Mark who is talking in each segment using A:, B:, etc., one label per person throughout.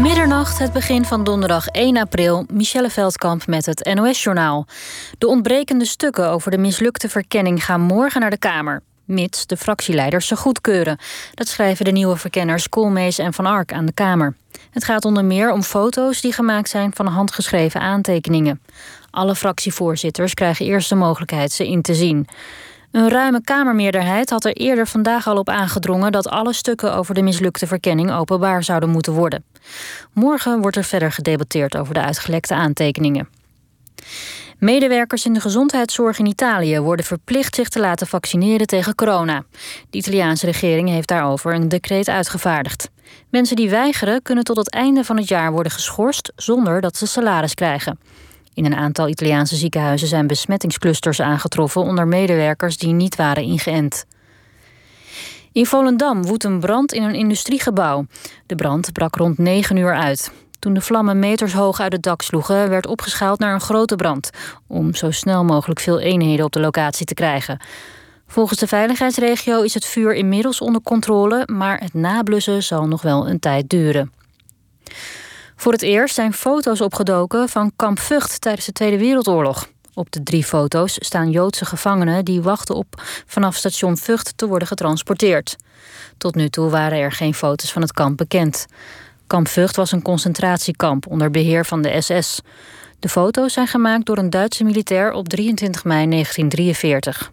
A: Middernacht, het begin van donderdag 1 april. Michelle Veldkamp met het NOS-journaal. De ontbrekende stukken over de mislukte verkenning gaan morgen naar de Kamer. Mits de fractieleiders ze goedkeuren. Dat schrijven de nieuwe verkenners Koolmees en Van Ark aan de Kamer. Het gaat onder meer om foto's die gemaakt zijn van handgeschreven aantekeningen. Alle fractievoorzitters krijgen eerst de mogelijkheid ze in te zien. Een ruime Kamermeerderheid had er eerder vandaag al op aangedrongen dat alle stukken over de mislukte verkenning openbaar zouden moeten worden. Morgen wordt er verder gedebatteerd over de uitgelekte aantekeningen. Medewerkers in de gezondheidszorg in Italië worden verplicht zich te laten vaccineren tegen corona. De Italiaanse regering heeft daarover een decreet uitgevaardigd. Mensen die weigeren kunnen tot het einde van het jaar worden geschorst zonder dat ze salaris krijgen. In een aantal Italiaanse ziekenhuizen zijn besmettingsclusters aangetroffen onder medewerkers die niet waren ingeënt. In Volendam woedt een brand in een industriegebouw. De brand brak rond 9 uur uit. Toen de vlammen meters hoog uit het dak sloegen, werd opgeschaald naar een grote brand. Om zo snel mogelijk veel eenheden op de locatie te krijgen. Volgens de veiligheidsregio is het vuur inmiddels onder controle, maar het nablussen zal nog wel een tijd duren. Voor het eerst zijn foto's opgedoken van kamp Vught tijdens de Tweede Wereldoorlog. Op de drie foto's staan Joodse gevangenen die wachten op vanaf station Vught te worden getransporteerd. Tot nu toe waren er geen foto's van het kamp bekend. Kamp Vught was een concentratiekamp onder beheer van de SS. De foto's zijn gemaakt door een Duitse militair op 23 mei 1943.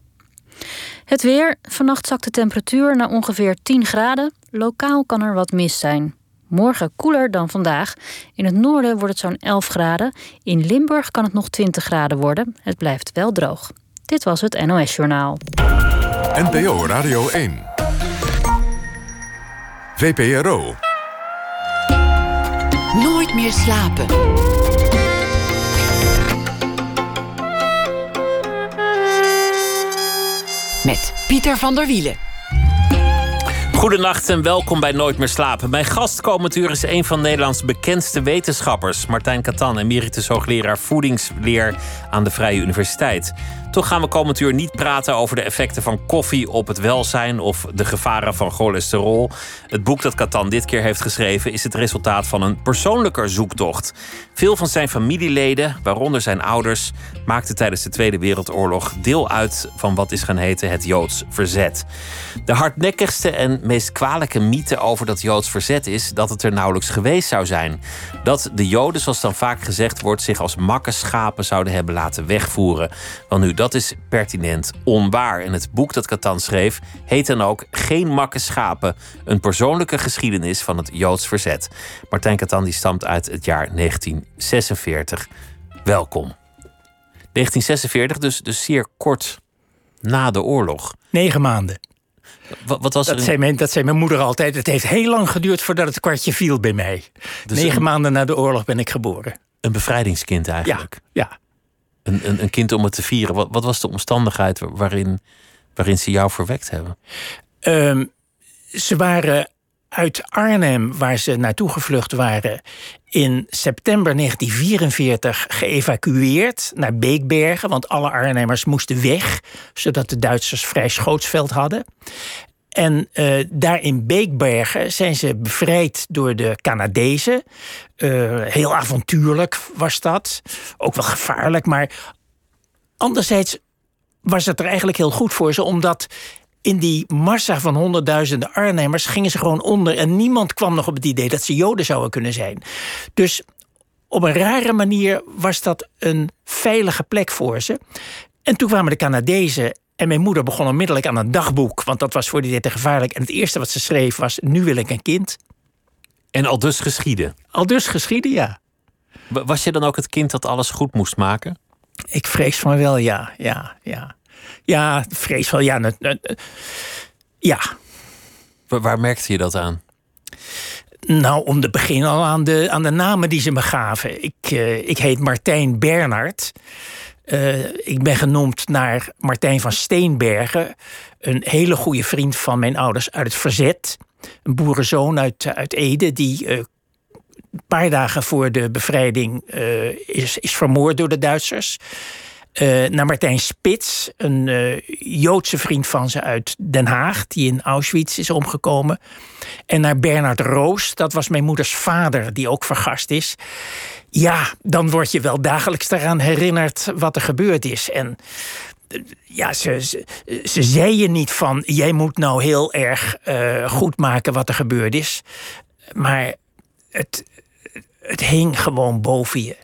A: Het weer. Vannacht zakt de temperatuur naar ongeveer 10 graden. Lokaal kan er wat mist zijn. Morgen koeler dan vandaag. In het noorden wordt het zo'n 11 graden. In Limburg kan het nog 20 graden worden. Het blijft wel droog. Dit was het NOS Journaal.
B: NPO Radio 1. VPRO.
C: Nooit meer slapen. Met Pieter van der Wielen.
D: Goedenacht en welkom bij Nooit meer slapen. Mijn gast komend uur is een van Nederlands bekendste wetenschappers. Martijn Katan, emeritus hoogleraar voedingsleer aan de Vrije Universiteit. Toch gaan we komend uur niet praten over de effecten van koffie op het welzijn of de gevaren van cholesterol. Het boek dat Catan dit keer heeft geschreven is het resultaat van een persoonlijker zoektocht. Veel van zijn familieleden, waaronder zijn ouders, maakten tijdens de Tweede Wereldoorlog deel uit van wat is gaan heten het Joods verzet. De hardnekkigste en meest kwalijke mythe over dat Joods verzet is dat het er nauwelijks geweest zou zijn. Dat de Joden, zoals dan vaak gezegd wordt, zich als makke schapen zouden hebben laten wegvoeren. Want nu, dat is pertinent onwaar. En het boek dat Catan schreef heet dan ook Geen makke schapen. Een persoonlijke geschiedenis van het Joods verzet. Martijn Catan die stamt uit het jaar 1946. Welkom. 1946, dus, dus zeer kort na de oorlog.
E: Negen maanden.
D: Wat, wat was
E: Dat
D: in-
E: zei, mijn, dat zei mijn moeder altijd. Het heeft heel lang geduurd voordat het kwartje viel bij mij.
D: Dus
E: Negen
D: een-
E: maanden na de oorlog ben ik geboren.
D: een bevrijdingskind
E: Ja,
D: eigenlijk?
E: ja.
D: Een, kind om het te vieren. Wat, wat was de omstandigheid wa- waarin, waarin ze jou verwekt hebben?
E: Ehm, ze waren uit Arnhem, waar ze naartoe gevlucht waren, in september 1944 geëvacueerd naar Beekbergen. Want alle Arnhemmers moesten weg, zodat de Duitsers vrij schootsveld hadden. En eh, daar in Beekbergen zijn ze bevrijd door de Canadezen. Eh, heel avontuurlijk was dat. Ook wel gevaarlijk, maar anderzijds was het er eigenlijk heel goed voor ze, omdat in die massa van honderdduizenden Arnhemmers gingen ze gewoon onder en niemand kwam nog op het idee dat ze Joden zouden kunnen zijn. Dus op een rare manier was dat een veilige plek voor ze. En toen kwamen de Canadezen en mijn moeder begon onmiddellijk aan een dagboek, want dat was voor die tijd te gevaarlijk. En het eerste wat ze schreef was: Nu wil ik een kind.
D: En al dus geschieden.
E: Al dus geschieden, ja.
D: Wa- Was je dan ook het kind dat alles goed moest maken?
E: Ik vrees van wel, ja, ja, ja. Ja, vrees wel, ja. Ja,
D: Wa- waar merkte je dat aan?
E: Nou, om te beginnen al aan de, aan de namen die ze me gaven. Ik, eh, ik heet Martijn Bernhard. Eh, ik ben genoemd naar Martijn van Steenbergen. Een hele goede vriend van mijn ouders uit het verzet. Een boerenzoon uit, uit Ede die eh, een paar dagen voor de bevrijding eh, is, is vermoord door de Duitsers. Naar Martijn Spits, een Joodse vriend van ze uit Den Haag, die in Auschwitz is omgekomen. En naar Bernard Roos, dat was mijn moeders vader, die ook vergast is. Ja, dan word je wel dagelijks daaraan herinnerd wat er gebeurd is. En ja, ze, ze, ze zei je niet van: jij moet nou heel erg uh, goed maken wat er gebeurd is. Maar het, het hing gewoon boven je.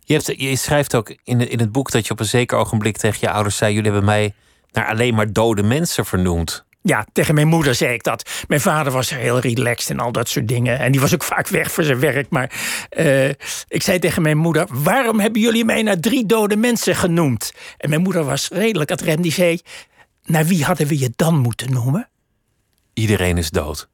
D: Je, hebt, je schrijft ook in, in het boek dat je op een zeker ogenblik tegen je ouders zei: Jullie hebben mij naar alleen maar dode mensen vernoemd.
E: Ja, tegen mijn moeder zei ik dat. Mijn vader was heel relaxed en al dat soort dingen. En die was ook vaak weg voor zijn werk. Maar uh, ik zei tegen mijn moeder: Waarom hebben jullie mij naar drie dode mensen genoemd? En mijn moeder was redelijk adrem. Die zei: Naar wie hadden we je dan moeten noemen?
D: Iedereen is dood.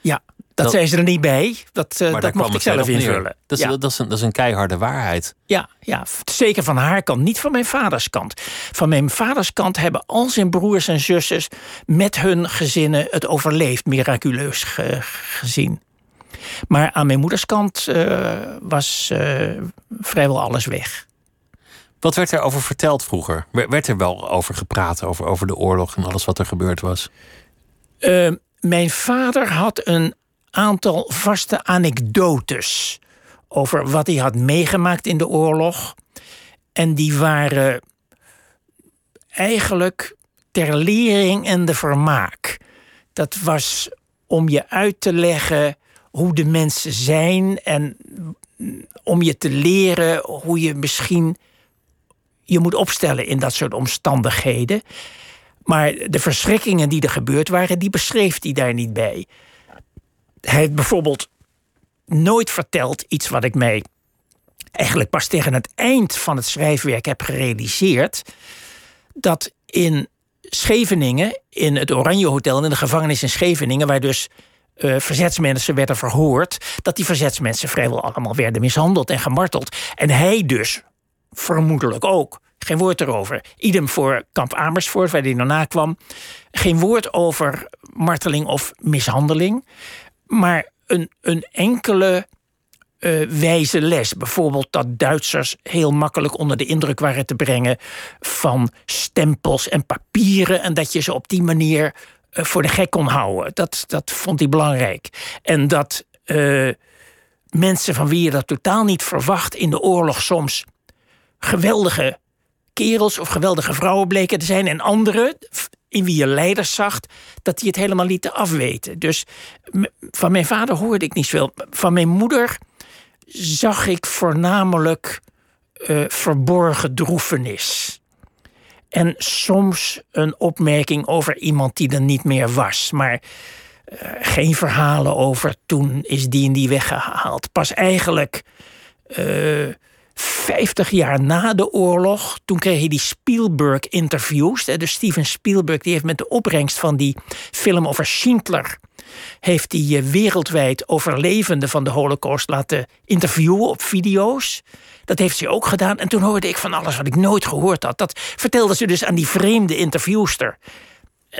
E: Ja, dat, zei ze er niet bij. Dat, uh, dat mocht ik zelf invullen.
D: Dat is,
E: ja.
D: dat, is een, dat is een keiharde waarheid.
E: Ja, ja, zeker van haar kant. Niet van mijn vaders kant. Van mijn vaders kant hebben al zijn broers en zusters... met hun gezinnen het overleefd, miraculeus ge, gezien. Maar aan mijn moeders kant uh, was uh, vrijwel alles weg.
D: Wat werd er over verteld vroeger? Werd er wel over gepraat, over, over de oorlog en alles wat er gebeurd was?
E: Uh, mijn vader had een aantal vaste anekdotes over wat hij had meegemaakt in de oorlog. En die waren eigenlijk ter lering en de vermaak. Dat was om je uit te leggen hoe de mensen zijn en om je te leren hoe je misschien je moet opstellen in dat soort omstandigheden. Maar de verschrikkingen die er gebeurd waren, die beschreef hij daar niet bij. Hij heeft bijvoorbeeld nooit verteld iets wat ik mij eigenlijk pas tegen het eind van het schrijfwerk heb gerealiseerd. Dat in Scheveningen, in het Oranje Hotel, in de gevangenis in Scheveningen, waar dus uh, verzetsmensen werden verhoord, dat die verzetsmensen vrijwel allemaal werden mishandeld en gemarteld. En hij dus vermoedelijk ook. Geen woord erover. Idem voor kamp Amersfoort, waar hij daarna kwam. Geen woord over marteling of mishandeling. Maar een, een enkele uh, wijze les. Bijvoorbeeld dat Duitsers heel makkelijk onder de indruk waren te brengen van stempels en papieren. En dat je ze op die manier uh, voor de gek kon houden. Dat, dat vond hij belangrijk. En dat uh, mensen van wie je dat totaal niet verwacht in de oorlog soms geweldige kerels of geweldige vrouwen bleken te zijn. En anderen, in wie je leiders zag, dat die het helemaal lieten afweten. Dus van mijn vader hoorde ik niet zoveel. Van mijn moeder zag ik voornamelijk uh, verborgen droefenis. En soms een opmerking over iemand die er niet meer was. Maar uh, geen verhalen over toen is die en die weggehaald. Pas eigenlijk uh, 50 jaar na de oorlog, toen kreeg hij die Spielberg-interviews. Dus Steven Spielberg die heeft met de opbrengst van die film over Schindler... heeft hij eh, wereldwijd overlevenden van de holocaust laten interviewen op video's. Dat heeft ze ook gedaan. En toen hoorde ik van alles wat ik nooit gehoord had. Dat vertelde ze dus aan die vreemde interviewster.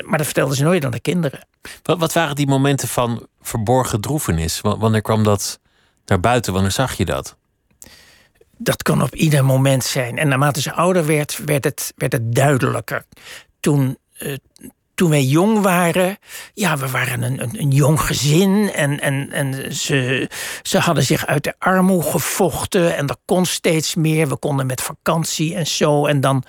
E: Maar dat vertelde ze nooit aan de kinderen.
D: Wat, wat waren die momenten van verborgen droefenis? Wanneer kwam dat naar buiten? Wanneer zag je dat?
E: Dat kan op ieder moment zijn. En naarmate ze ouder werd, werd het, werd het duidelijker. Toen, uh, toen wij jong waren, ja, we waren een, een, een, jong gezin en, en, en ze, ze hadden zich uit de armoede gevochten en er kon steeds meer. We konden met vakantie en zo. En dan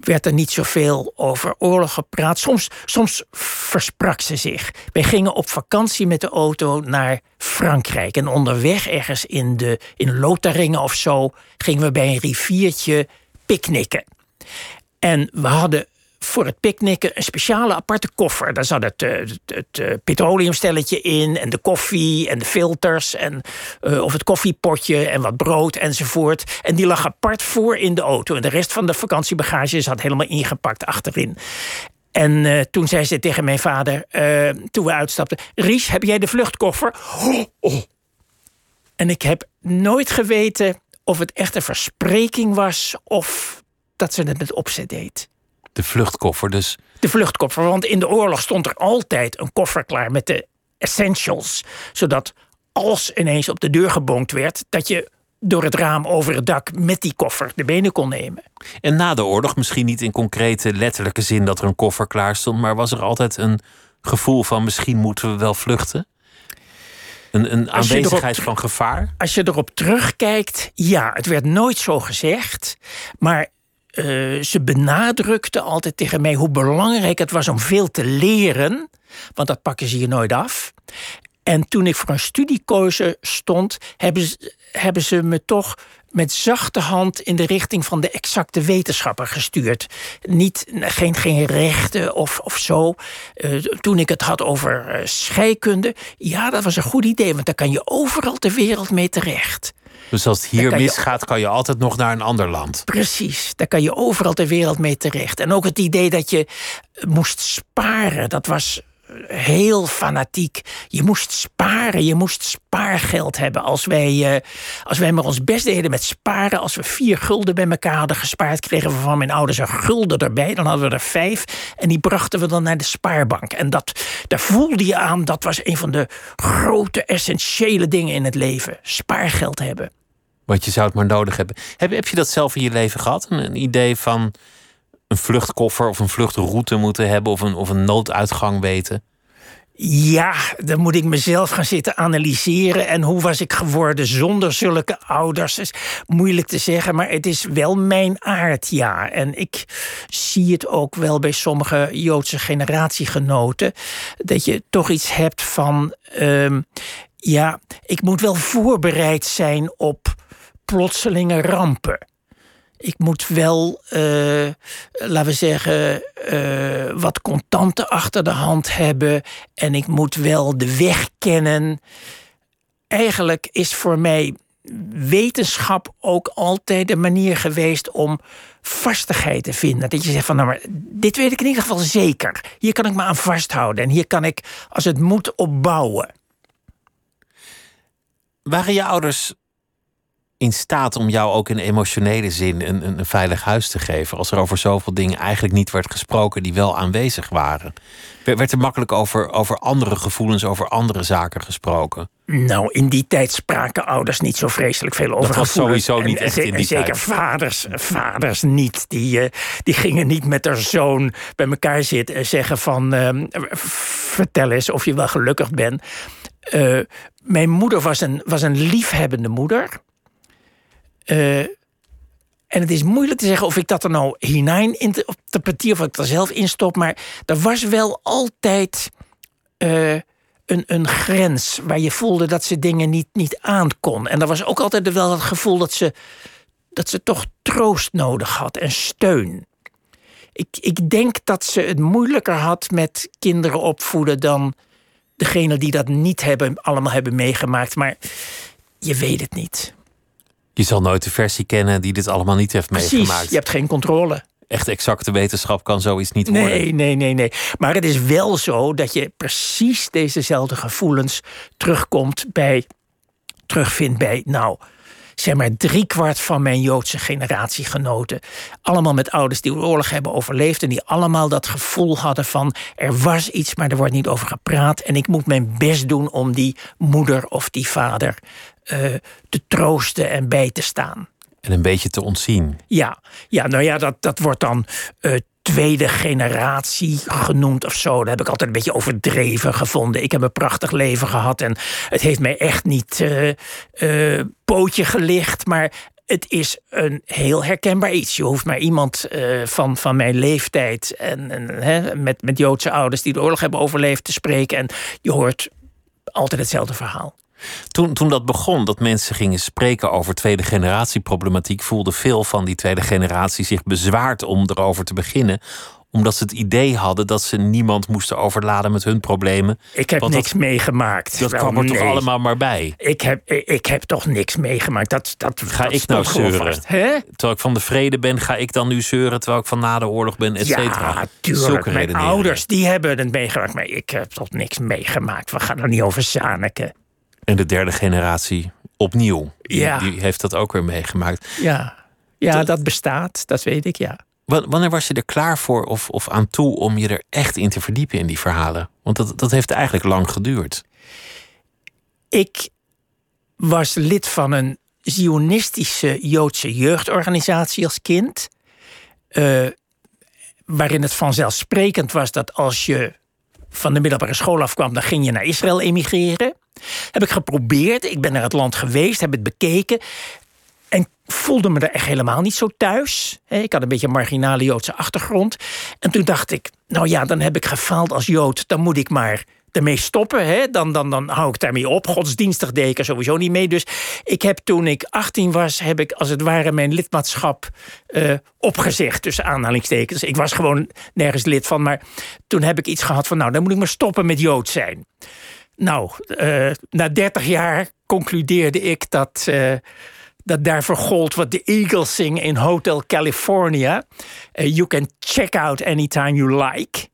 E: werd er niet zoveel over oorlog gepraat. Soms, soms versprak ze zich. Wij gingen op vakantie met de auto naar Frankrijk. En onderweg ergens in, de, in Lotharingen of zo... gingen we bij een riviertje picknicken. En we hadden voor het picknicken een speciale aparte koffer. Daar zat het, het, het, het petroleumstelletje in en de koffie en de filters en uh, of het koffiepotje en wat brood enzovoort. En die lag apart voor in de auto. En de rest van de vakantiebagage zat helemaal ingepakt achterin. En toen zei ze tegen mijn vader, toen we uitstapten... Ries, heb jij de vluchtkoffer? Oh, oh. En ik heb nooit geweten of het echt een verspreking was... of dat ze het met opzet deed.
D: De vluchtkoffer dus.
E: De vluchtkoffer, want in de oorlog stond er altijd een koffer klaar met de essentials. Zodat als ineens op de deur gebonkt werd, dat je door het raam over het dak met die koffer de benen kon nemen.
D: En na de oorlog, misschien niet in concrete letterlijke zin dat er een koffer klaar stond, maar was er altijd een gevoel van misschien moeten we wel vluchten? Een, een aanwezigheid van gevaar?
E: Als je erop terugkijkt, ja, het werd nooit zo gezegd. Maar uh, ze benadrukte altijd tegen mij hoe belangrijk het was om veel te leren. Want dat pakken ze je nooit af. En toen ik voor een studiekeuze stond, hebben ze, hebben ze me toch met zachte hand in de richting van de exacte wetenschapper gestuurd. Niet, geen, geen rechten of, of zo. Uh, toen ik het had over uh, scheikunde, ja, dat was een goed idee, want daar kan je overal ter wereld mee terecht.
D: Dus als het hier misgaat, kan je altijd nog naar een ander land.
E: Precies, daar kan je overal ter wereld mee terecht. En ook het idee dat je moest sparen, dat was heel fanatiek. Je moest sparen, je moest spaargeld hebben. Als wij, uh, als wij maar ons best deden met sparen, als we vier gulden bij elkaar hadden gespaard, kregen we van mijn ouders een gulden erbij. Dan hadden we er vijf en die brachten we dan naar de spaarbank. En dat, daar voelde je aan, dat was een van de grote, essentiële dingen in het leven: spaargeld hebben.
D: Want je zou het maar nodig hebben. Heb, heb je dat zelf in je leven gehad? Een, een idee van een vluchtkoffer of een vluchtroute moeten hebben of een, of een nooduitgang weten?
E: Ja, dan moet ik mezelf gaan zitten analyseren. En hoe was ik geworden zonder zulke ouders? Is moeilijk te zeggen, maar het is wel mijn aard, ja. En ik zie het ook wel bij sommige Joodse generatiegenoten. Dat je toch iets hebt van. Um, ja, ik moet wel voorbereid zijn op plotselinge rampen ik moet wel, uh, laten we zeggen, uh, wat contanten achter de hand hebben. En ik moet wel de weg kennen. Eigenlijk is voor mij wetenschap ook altijd de manier geweest om vastigheid te vinden. Dat je zegt van, nou maar, dit weet ik in ieder geval zeker. Hier kan ik me aan vasthouden. En hier kan ik, als het moet, opbouwen.
D: Waren je ouders in staat om jou ook in emotionele zin een, een, een, veilig huis te geven. Als er over zoveel dingen eigenlijk niet werd gesproken die wel aanwezig waren. Werd er makkelijk over, over andere gevoelens, over andere zaken gesproken?
E: Nou, in die tijd spraken ouders niet zo vreselijk veel over
D: dat was sowieso niet echt in die
E: zeker
D: tijd.
E: vaders, vaders niet. Die, uh, die gingen niet met haar zoon bij elkaar zitten en zeggen van... Uh, vertel eens of je wel gelukkig bent. Uh, mijn moeder was een, was een liefhebbende moeder. Uh, en het is moeilijk te zeggen of ik dat er nou hinein interpreteer of ik er zelf in stop. Maar er was wel altijd uh, een, een grens waar je voelde dat ze dingen niet, niet aankon. En er was ook altijd wel het gevoel dat ze, dat ze toch troost nodig had en steun. Ik, ik denk dat ze het moeilijker had met kinderen opvoeden dan degene die dat niet hebben, allemaal hebben meegemaakt. Maar je weet het niet.
D: Je zal nooit de versie kennen die dit allemaal niet heeft
E: Precies,
D: meegemaakt.
E: Je hebt geen controle.
D: Echt exacte wetenschap kan zoiets niet worden.
E: Nee, nee, nee, nee. Maar het is wel zo dat je precies dezezelfde gevoelens terugkomt bij, terugvindt bij, nou, zeg maar driekwart van mijn Joodse generatiegenoten. Allemaal met ouders die oorlog hebben overleefd. En die allemaal dat gevoel hadden van er was iets, maar er wordt niet over gepraat. En ik moet mijn best doen om die moeder of die vader uh, te troosten en bij te staan.
D: En een beetje te ontzien.
E: Ja, ja nou ja, dat, dat wordt dan uh, tweede generatie genoemd of zo. Dat heb ik altijd een beetje overdreven gevonden. Ik heb een prachtig leven gehad en het heeft mij echt niet uh, pootje gelicht. Maar het is een heel herkenbaar iets. Je hoeft maar iemand van, van mijn leeftijd en, en hè, met, met Joodse ouders die de oorlog hebben overleefd te spreken. En je hoort altijd hetzelfde verhaal.
D: Toen, toen dat begon, dat mensen gingen spreken over tweede generatie problematiek, voelden veel van die tweede generatie zich bezwaard om erover te beginnen omdat ze het idee hadden dat ze niemand moesten overladen met hun problemen.
E: Ik heb niks
D: dat,
E: meegemaakt.
D: Dat kwam er nee. toch allemaal maar bij.
E: Ik heb, ik heb toch niks meegemaakt. Dat, dat,
D: ga
E: dat
D: ik nou zeuren? Terwijl ik van de vrede ben, ga ik dan nu zeuren terwijl ik van na de oorlog ben, et cetera.
E: Ja, tuurlijk. Mijn ouders die hebben het meegemaakt, maar ik heb toch niks meegemaakt. We gaan er niet over zaniken.
D: En de derde generatie opnieuw. Die,
E: ja.
D: die heeft dat ook weer meegemaakt.
E: Ja, ja dat, dat bestaat, dat weet ik, ja.
D: Wanneer was je er klaar voor of, of aan toe om je er echt in te verdiepen in die verhalen? Want dat, dat heeft eigenlijk lang geduurd.
E: Ik was lid van een Zionistische Joodse jeugdorganisatie als kind. Uh, waarin het vanzelfsprekend was dat als je van de middelbare school afkwam, dan ging je naar Israël emigreren. Heb ik geprobeerd. Ik ben naar het land geweest, heb het bekeken. En voelde me er echt helemaal niet zo thuis. Ik had een beetje een marginale Joodse achtergrond. En toen dacht ik, nou ja, dan heb ik gefaald als Jood. Dan moet ik maar ermee stoppen. Hè? Dan, dan, dan hou ik daarmee op. Godsdienstig deed ik er sowieso niet mee. Dus ik heb toen ik 18 was, heb ik als het ware mijn lidmaatschap uh, opgezegd. Tussen aanhalingstekens. Ik was gewoon nergens lid van. Maar toen heb ik iets gehad van, nou, dan moet ik maar stoppen met Jood zijn. Nou, uh, na 30 jaar concludeerde ik dat. Uh, dat daarvoor gold wat de Eagles zingen in Hotel California. you can check out anytime you like,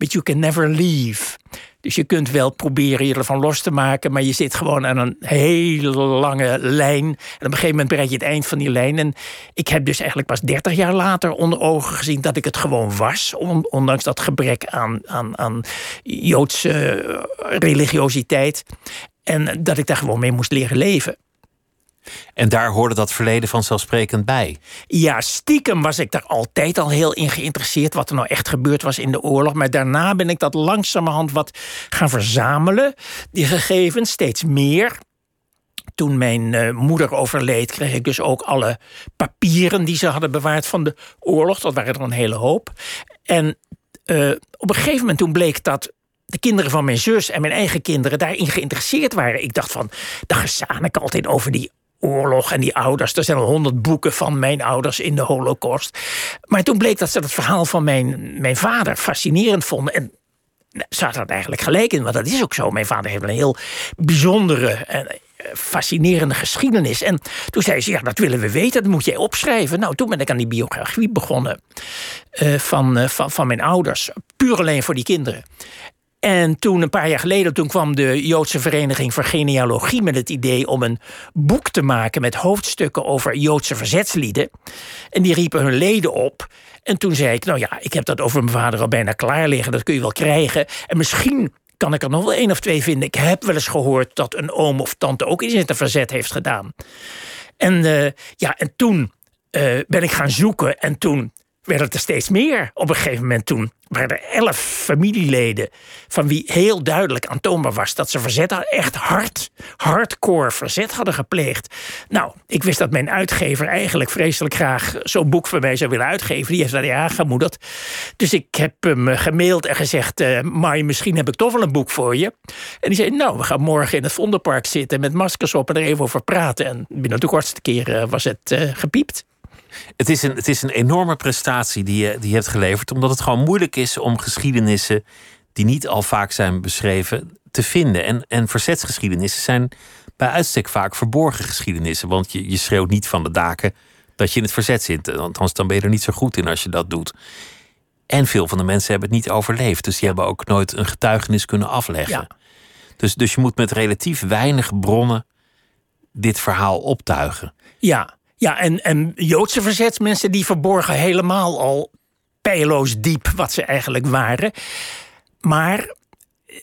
E: but you can never leave. Dus je kunt wel proberen je ervan los te maken, maar je zit gewoon aan een hele lange lijn. En op een gegeven moment bereik je het eind van die lijn. En ik heb dus eigenlijk pas 30 jaar later onder ogen gezien dat ik het gewoon was. Ondanks dat gebrek aan, aan, aan Joodse religiositeit. En dat ik daar gewoon mee moest leren leven.
D: En daar hoorde dat verleden vanzelfsprekend bij.
E: Ja, stiekem was ik daar altijd al heel in geïnteresseerd. Wat er nou echt gebeurd was in de oorlog. Maar daarna ben ik dat langzamerhand wat gaan verzamelen. Die gegevens steeds meer. Toen mijn uh, moeder overleed, kreeg ik dus ook alle papieren die ze hadden bewaard van de oorlog. Dat waren er een hele hoop. En uh, op een gegeven moment toen bleek dat de kinderen van mijn zus en mijn eigen kinderen daarin geïnteresseerd waren. Ik dacht van, daar ik altijd over die oorlog en die ouders. Er zijn al honderd boeken van mijn ouders in de Holocaust. Maar toen bleek dat ze het verhaal van mijn, mijn vader fascinerend vonden. En ze hadden er eigenlijk gelijk in, want dat is ook zo. Mijn vader heeft een heel bijzondere en eh, fascinerende geschiedenis. En toen zei ze, ja, dat willen we weten, dat moet jij opschrijven. Nou, toen ben ik aan die biografie begonnen uh, van, uh, van, van mijn ouders. Puur alleen voor die kinderen. En toen, een paar jaar geleden, toen kwam de Joodse Vereniging voor Genealogie met het idee om een boek te maken met hoofdstukken over Joodse verzetslieden. En die riepen hun leden op. En toen zei ik, nou ja, ik heb dat over mijn vader al bijna klaar liggen, dat kun je wel krijgen. En misschien kan ik er nog wel één of twee vinden. Ik heb wel eens gehoord dat een oom of tante ook iets in het verzet heeft gedaan. En, uh, ja, en toen uh, ben ik gaan zoeken en toen werd het er steeds meer. Op een gegeven moment toen waren er elf familieleden... van wie heel duidelijk aantoonbaar was dat ze verzet hadden. Echt hard, hardcore verzet hadden gepleegd. Nou, ik wist dat mijn uitgever eigenlijk vreselijk graag... zo'n boek voor mij zou willen uitgeven. Die heeft dat ja aangemoedigd. Dus ik heb hem gemaild en gezegd... Uh, misschien heb ik toch wel een boek voor je. En die zei, nou, we gaan morgen in het Vondelpark zitten... met maskers op en er even over praten. En binnen de kortste keer was het uh, gepiept.
D: Het is, een, het is een enorme prestatie die je, die je hebt geleverd, omdat het gewoon moeilijk is om geschiedenissen die niet al vaak zijn beschreven te vinden. En, en verzetsgeschiedenissen zijn bij uitstek vaak verborgen geschiedenissen, want je, je schreeuwt niet van de daken dat je in het verzet zit. Althans, dan ben je er niet zo goed in als je dat doet. En veel van de mensen hebben het niet overleefd, dus die hebben ook nooit een getuigenis kunnen afleggen. Dus, dus je moet met relatief weinig bronnen dit verhaal optuigen.
E: Ja, ja, en, en Joodse verzetsmensen die verborgen helemaal al pijloos diep wat ze eigenlijk waren. Maar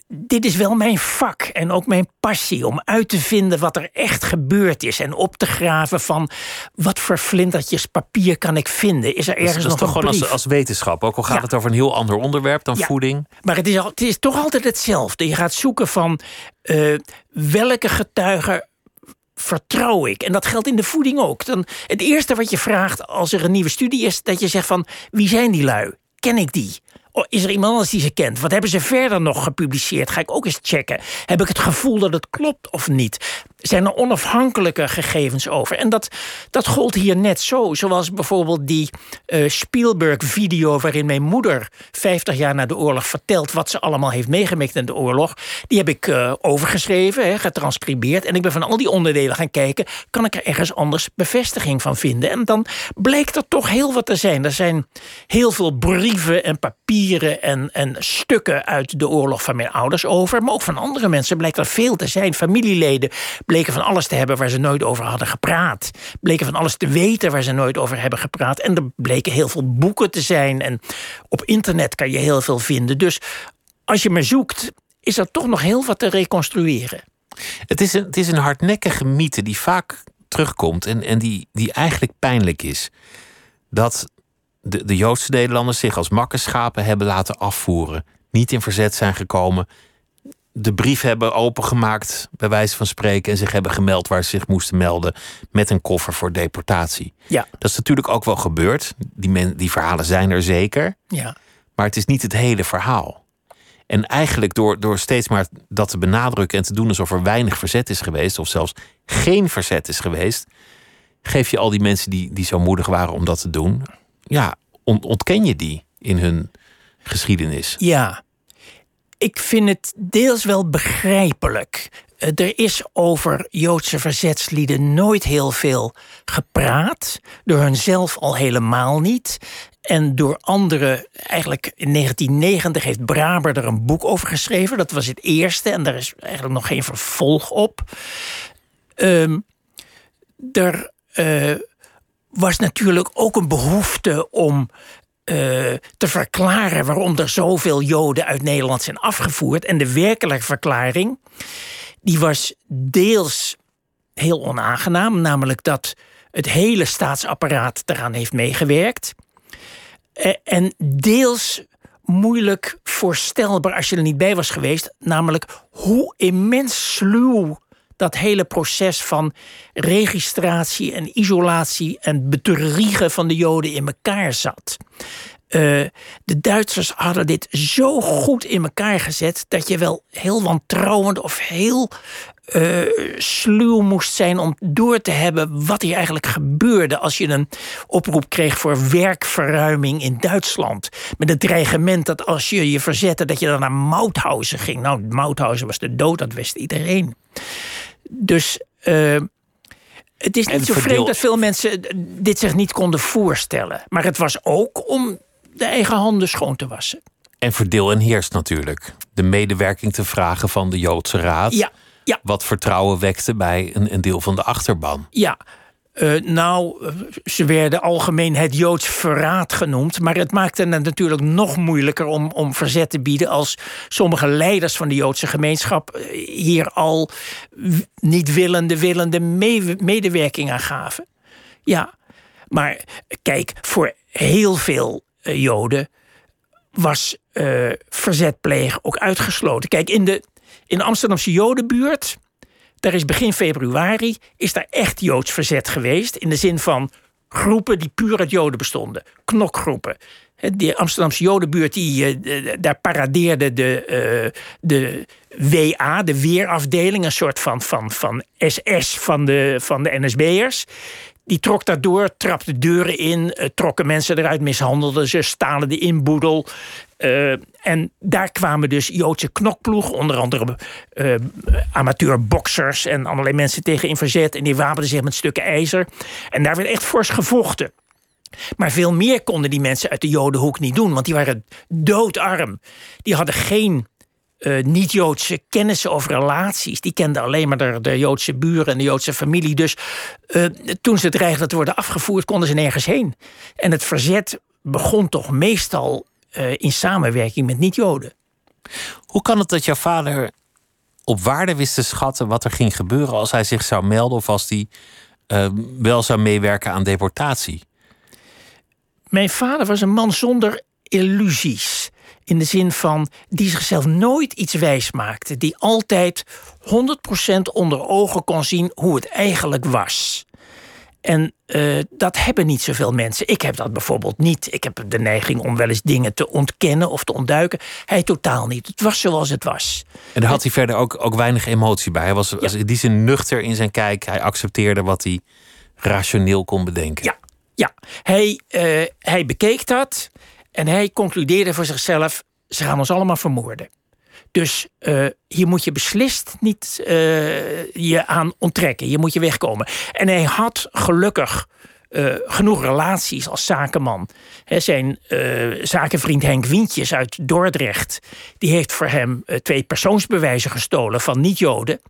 E: dit is wel mijn vak en ook mijn passie om uit te vinden wat er echt gebeurd is en op te graven van wat voor flintertjes papier kan ik vinden. Is er ergens
D: dat
E: is,
D: nog
E: toch
D: gewoon als, als wetenschap, ook al gaat het over een heel ander onderwerp dan voeding.
E: Maar het is, al, het is toch altijd hetzelfde. Je gaat zoeken van uh, welke getuigen vertrouw ik. En dat geldt in de voeding ook. Dan, het eerste wat je vraagt als er een nieuwe studie is, dat je zegt van wie zijn die lui? Ken ik die? Oh, is er iemand anders die ze kent? Wat hebben ze verder nog gepubliceerd? Ga ik ook eens checken. Heb ik het gevoel dat het klopt of niet? Zijn er onafhankelijke gegevens over? En dat, dat gold hier net zo. Zoals bijvoorbeeld die uh, Spielberg-video... waarin mijn moeder 50 jaar na de oorlog vertelt... wat ze allemaal heeft meegemaakt in de oorlog. Die heb ik uh, overgeschreven, hè, getranscribeerd. En ik ben van al die onderdelen gaan kijken... kan ik er ergens anders bevestiging van vinden? En dan blijkt er toch heel wat te zijn. Er zijn heel veel brieven en papieren en, en stukken uit de oorlog van mijn ouders over. Maar ook van andere mensen blijkt er veel te zijn. Familieleden bleken van alles te hebben waar ze nooit over hadden gepraat. Bleken van alles te weten waar ze nooit over hebben gepraat. En er bleken heel veel boeken te zijn. En op internet kan je heel veel vinden. Dus als je me zoekt, is er toch nog heel wat te reconstrueren.
D: Het is een, het is een hardnekkige mythe die vaak terugkomt en, en die, die eigenlijk pijnlijk is. Dat de, de Joodse Nederlanders zich als makkenschapen hebben laten afvoeren. Niet in verzet zijn gekomen. De brief hebben opengemaakt, bij wijze van spreken, en zich hebben gemeld waar ze zich moesten melden. met een koffer voor deportatie.
E: Ja.
D: Dat is natuurlijk ook wel gebeurd. Die, men, die verhalen zijn er zeker.
E: Ja.
D: Maar het is niet het hele verhaal. En eigenlijk door, door steeds maar dat te benadrukken en te doen alsof er weinig verzet is geweest, of zelfs geen verzet is geweest, geef je al die mensen die, die zo moedig waren om dat te doen, ja, ontken je die in hun geschiedenis.
E: Ja, ik vind het deels wel begrijpelijk. Eh, er is over Joodse verzetslieden nooit heel veel gepraat. Door hunzelf al helemaal niet. En door anderen, eigenlijk in 1990 heeft Braber er een boek over geschreven. Dat was het eerste en daar is eigenlijk nog geen vervolg op. Um, er uh, was natuurlijk ook een behoefte om uh, te verklaren waarom er zoveel Joden uit Nederland zijn afgevoerd. En de werkelijke verklaring, die was deels heel onaangenaam, namelijk dat het hele staatsapparaat eraan heeft meegewerkt. Eh, en deels moeilijk voorstelbaar als je er niet bij was geweest, namelijk hoe immens sluw dat hele proces van registratie en isolatie en bedriegen van de Joden in elkaar zat. Uh, de Duitsers hadden dit zo goed in elkaar gezet dat je wel heel wantrouwend of heel uh, sluw moest zijn om door te hebben wat hier eigenlijk gebeurde als je een oproep kreeg voor werkverruiming in Duitsland. Met het dreigement dat als je je verzette, dat je dan naar Mauthausen ging. Nou, Mauthausen was de dood, dat wist iedereen. Dus uh, het is niet zo vreemd dat veel mensen dit zich niet konden voorstellen. Maar het was ook om de eigen handen schoon te wassen.
D: En verdeel en heerst natuurlijk. De medewerking te vragen van de Joodse Raad.
E: Ja, ja.
D: Wat vertrouwen wekte bij een, een deel van de achterban.
E: Ja, uh, nou, ze werden algemeen het Joods verraad genoemd. Maar het maakte het natuurlijk nog moeilijker om, om verzet te bieden. als sommige leiders van de Joodse gemeenschap eh, hier al niet willende, willende medewerking aan gaven. Ja, maar kijk, voor heel veel Joden was verzet plegen ook uitgesloten. Kijk, in de, in de Amsterdamse Jodenbuurt daar is begin februari is daar echt Joods verzet geweest. In de zin van groepen die puur uit Joden bestonden. Knokgroepen. De Amsterdamse Jodenbuurt, die, uh, daar paradeerde de, uh, de WA, de weerafdeling, een soort van, van, van SS van de, van de NSB'ers. Die trok daardoor, trapte deuren in, uh, trokken mensen eruit, mishandelden ze, stalen de inboedel. Uh, en daar kwamen dus Joodse knokploegen, onder andere uh, amateurboxers en allerlei mensen tegen in verzet. En die wapenden zich met stukken ijzer. En daar werd echt fors gevochten. Maar veel meer konden die mensen uit de Jodenhoek niet doen, want die waren doodarm. Die hadden geen uh, niet-Joodse kennissen of relaties. Die kenden alleen maar de, Joodse buren en de Joodse familie. Dus toen ze dreigden te worden afgevoerd, konden ze nergens heen. En het verzet begon toch meestal uh, in samenwerking met niet-Joden.
D: Hoe kan het dat jouw vader op waarde wist te schatten wat er ging gebeuren als hij zich zou melden of als hij wel zou meewerken aan deportatie?
E: Mijn vader was een man zonder illusies. In de zin van die zichzelf nooit iets wijs maakte. Die altijd 100% onder ogen kon zien hoe het eigenlijk was. En uh, dat hebben niet zoveel mensen. Ik heb dat bijvoorbeeld niet. Ik heb de neiging om wel eens dingen te ontkennen of te ontduiken. Hij totaal niet. Het was zoals het was.
D: En daar had hij verder ook, ook weinig emotie bij. Hij was, ja. was in die zin nuchter in zijn kijk. Hij accepteerde wat hij rationeel kon bedenken.
E: Ja, ja. Hij, uh, hij bekeek dat. En hij concludeerde voor zichzelf: ze gaan ons allemaal vermoorden. Dus uh, hier moet je beslist niet uh, je aan onttrekken. Je moet je wegkomen. En hij had gelukkig uh, genoeg relaties als zakenman. Zijn zakenvriend Henk Wientjes uit Dordrecht... die heeft voor hem twee persoonsbewijzen gestolen van niet-Joden.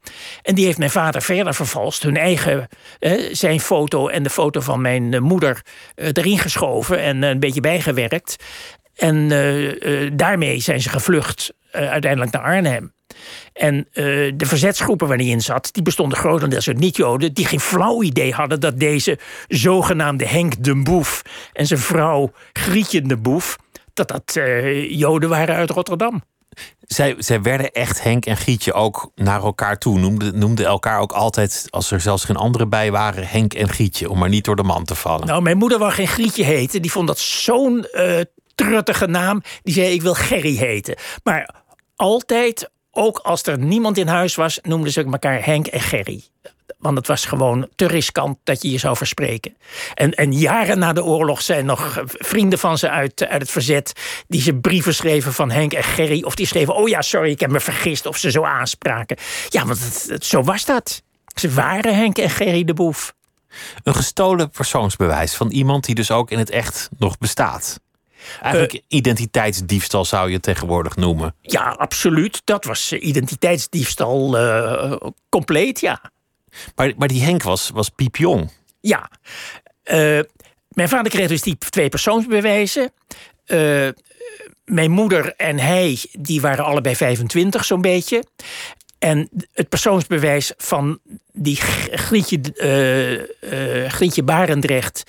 E: En die heeft mijn vader verder vervalst. Hun eigen, zijn foto en de foto van mijn moeder erin geschoven... en een beetje bijgewerkt. En daarmee zijn ze gevlucht uiteindelijk naar Arnhem. En eh, de verzetsgroepen waar hij in zat, die bestonden grotendeels uit niet-Joden, die geen flauw idee hadden dat deze zogenaamde Henk de Boef en zijn vrouw Grietje de Boef, dat dat eh, Joden waren uit Rotterdam.
D: Zij, zij werden echt, Henk en Gietje, ook naar elkaar toe. Noemden, noemden elkaar ook altijd, als er zelfs geen anderen bij waren, Henk en Gietje. Om maar niet door de man te vallen.
E: Nou, mijn moeder wou geen Grietje heten. Die vond dat zo'n uh, truttige naam. Die zei, ik wil Gerry heten. Maar altijd, ook als er niemand in huis was, noemden ze elkaar Henk en Gerry. Want het was gewoon te riskant dat je je zou verspreken. En, en jaren na de oorlog zijn nog vrienden van ze uit, uit het verzet. die ze brieven schreven van Henk en Gerry. Of die schreven: Oh ja, sorry, ik heb me vergist. Of ze zo aanspraken. Ja, want het, zo was dat. Ze waren Henk en Gerry de Boef.
D: Een gestolen persoonsbewijs van iemand die dus ook in het echt nog bestaat. Eigenlijk uh, identiteitsdiefstal zou je tegenwoordig noemen.
E: Ja, absoluut. Dat was identiteitsdiefstal uh, compleet, ja.
D: Maar, maar die Henk was, was piepjong.
E: Ja. Uh, mijn vader kreeg dus die twee persoonsbewijzen. Mijn moeder en hij, die waren allebei 25 zo'n beetje. En het persoonsbewijs van die Grietje, uh, Grietje Barendrecht...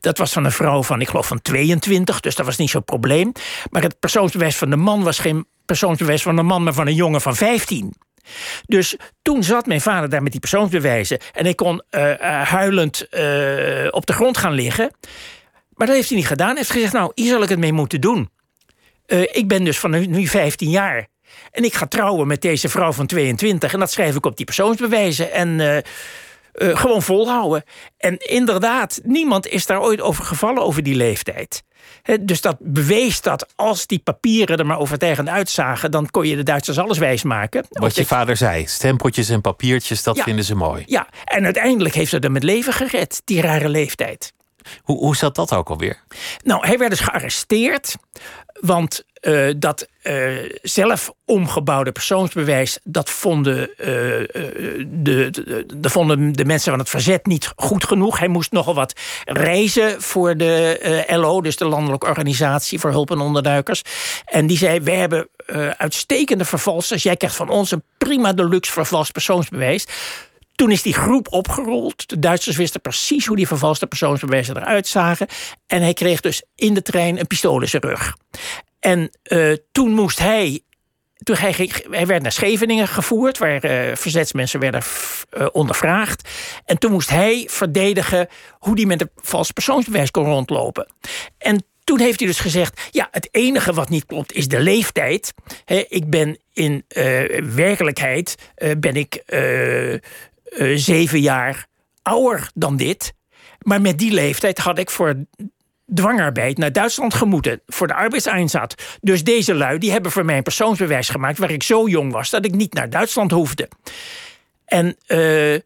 E: dat was van een vrouw van, ik geloof, van 22. Dus dat was niet zo'n probleem. Maar het persoonsbewijs van de man was geen persoonsbewijs van een man... maar van een jongen van 15. Dus toen zat mijn vader daar met die persoonsbewijzen. En ik kon huilend op de grond gaan liggen. Maar dat heeft hij niet gedaan. Hij heeft gezegd: Nou, hier zal ik het mee moeten doen. ik ben dus van nu 15 jaar. En ik ga trouwen met deze vrouw van 22. En dat schrijf ik op die persoonsbewijzen. En. gewoon volhouden. En inderdaad, niemand is daar ooit over gevallen over die leeftijd dus dat bewees dat als die papieren er maar overtuigend uitzagen, dan kon je de Duitsers alles wijsmaken.
D: Wat je vader zei, stempeltjes en papiertjes, dat vinden ze mooi.
E: Ja, en uiteindelijk heeft ze hem het leven gered, die rare leeftijd.
D: Hoe, hoe zat dat ook alweer?
E: Nou, hij werd dus gearresteerd. Want uh, dat uh, zelf omgebouwde persoonsbewijs, dat vonden, uh, de, de, de, vonden de mensen van het verzet niet goed genoeg. Hij moest nogal wat reizen voor de LO, dus de Landelijke Organisatie voor Hulp en Onderduikers. En die zei: We hebben uitstekende vervalsers. Jij krijgt van ons een prima deluxe vervals persoonsbewijs. Toen is die groep opgerold. De Duitsers wisten precies hoe die vervalste persoonsbewijzen eruit zagen. En hij kreeg dus in de trein een pistool in zijn rug. En uh, toen moest hij. Toen hij, werd naar Scheveningen gevoerd, waar uh, verzetsmensen werden uh, ondervraagd. En toen moest hij verdedigen hoe hij met een vals persoonsbewijs kon rondlopen. En toen heeft hij dus gezegd: Ja, het enige wat niet klopt is de leeftijd. Ik ben in werkelijkheid ben ik zeven jaar ouder dan dit. Maar met die leeftijd had ik voor dwangarbeid naar Duitsland gemoeten voor de arbeidseinsatz. Dus deze lui die hebben voor mij een persoonsbewijs gemaakt waar ik zo jong was dat ik niet naar Duitsland hoefde. En uh,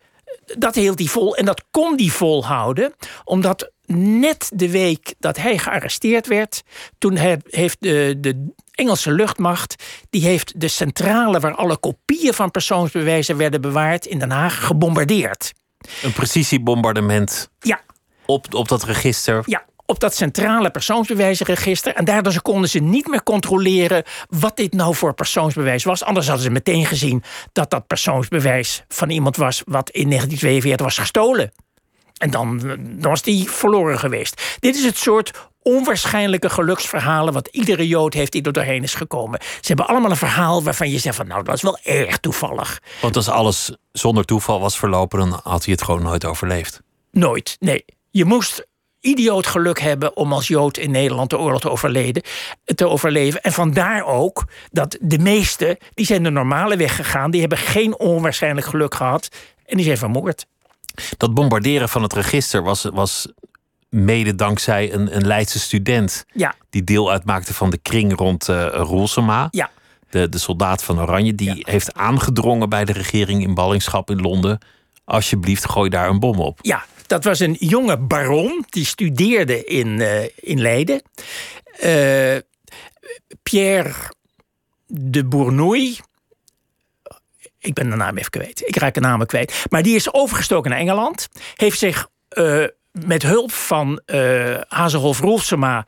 E: dat hield hij vol en dat kon hij volhouden, omdat net de week dat hij gearresteerd werd, toen heeft de, de Engelse luchtmacht, die heeft de centrale waar alle kopieën van persoonsbewijzen werden bewaard in Den Haag gebombardeerd.
D: Een precisiebombardement.
E: Ja.
D: Op, op dat register.
E: Ja, op dat centrale persoonsbewijzenregister. En daardoor konden ze niet meer controleren wat dit nou voor persoonsbewijs was. Anders hadden ze meteen gezien dat dat persoonsbewijs van iemand was wat in 1942 was gestolen. En dan, dan was die verloren geweest. Dit is het soort onwaarschijnlijke geluksverhalen wat iedere Jood heeft die er doorheen is gekomen. Ze hebben allemaal een verhaal waarvan je zegt van nou dat is wel erg toevallig.
D: Want als alles zonder toeval was verlopen, dan had hij het gewoon nooit overleefd.
E: Nooit, nee. Je moest idioot geluk hebben om als Jood in Nederland de oorlog te, overleden, te overleven. En vandaar ook dat de meesten, die zijn de normale weg gegaan. Die hebben geen onwaarschijnlijk geluk gehad. En die zijn vermoord.
D: Dat bombarderen van het register was, was mede dankzij een, een Leidse student.
E: Ja.
D: Die deel uitmaakte van de kring rond uh, Roelsema.
E: Ja.
D: De, de soldaat van Oranje. Die heeft aangedrongen bij de regering in ballingschap in Londen. Alsjeblieft, gooi daar een bom op.
E: Ja, dat was een jonge baron, die studeerde in, uh, in Leiden. Uh, Pierre de Bournouille. Ik ben de naam even kwijt. Ik raak de naam kwijt. Maar die is overgestoken naar Engeland. Heeft zich uh, met hulp van Hazelhoff Rolfsema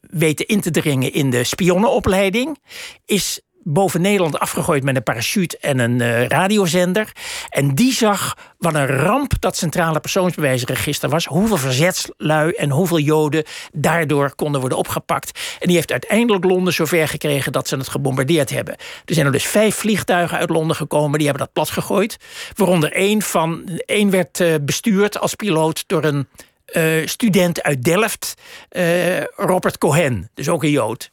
E: weten in te dringen in de spionnenopleiding. Is boven Nederland afgegooid met een parachute en een uh, radiozender. En die zag wat een ramp dat centrale persoonsbewijsregister was. Hoeveel verzetslui en hoeveel Joden daardoor konden worden opgepakt. En die heeft uiteindelijk Londen zover gekregen dat ze het gebombardeerd hebben. Er zijn er dus vijf vliegtuigen uit Londen gekomen, die hebben dat plat gegooid. Waaronder één van één werd uh, bestuurd als piloot door een uh, student uit Delft, Robert Cohen, dus ook een Jood.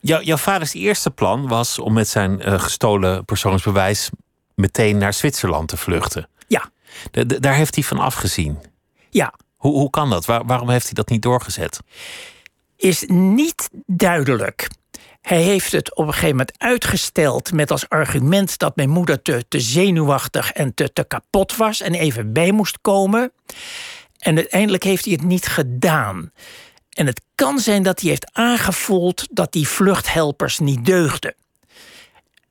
D: Jou, jouw vaders eerste plan was om met zijn uh, gestolen persoonsbewijs meteen naar Zwitserland te vluchten.
E: Ja.
D: De, de, daar heeft hij van afgezien.
E: Ja.
D: Hoe, hoe kan dat? Waar, waarom heeft hij dat niet doorgezet?
E: Is niet duidelijk. Hij heeft het op een gegeven moment uitgesteld met als argument dat mijn moeder te, te zenuwachtig en te, te kapot was en even bij moest komen. En uiteindelijk heeft hij het niet gedaan. En het kan zijn dat hij heeft aangevoeld dat die vluchthelpers niet deugden.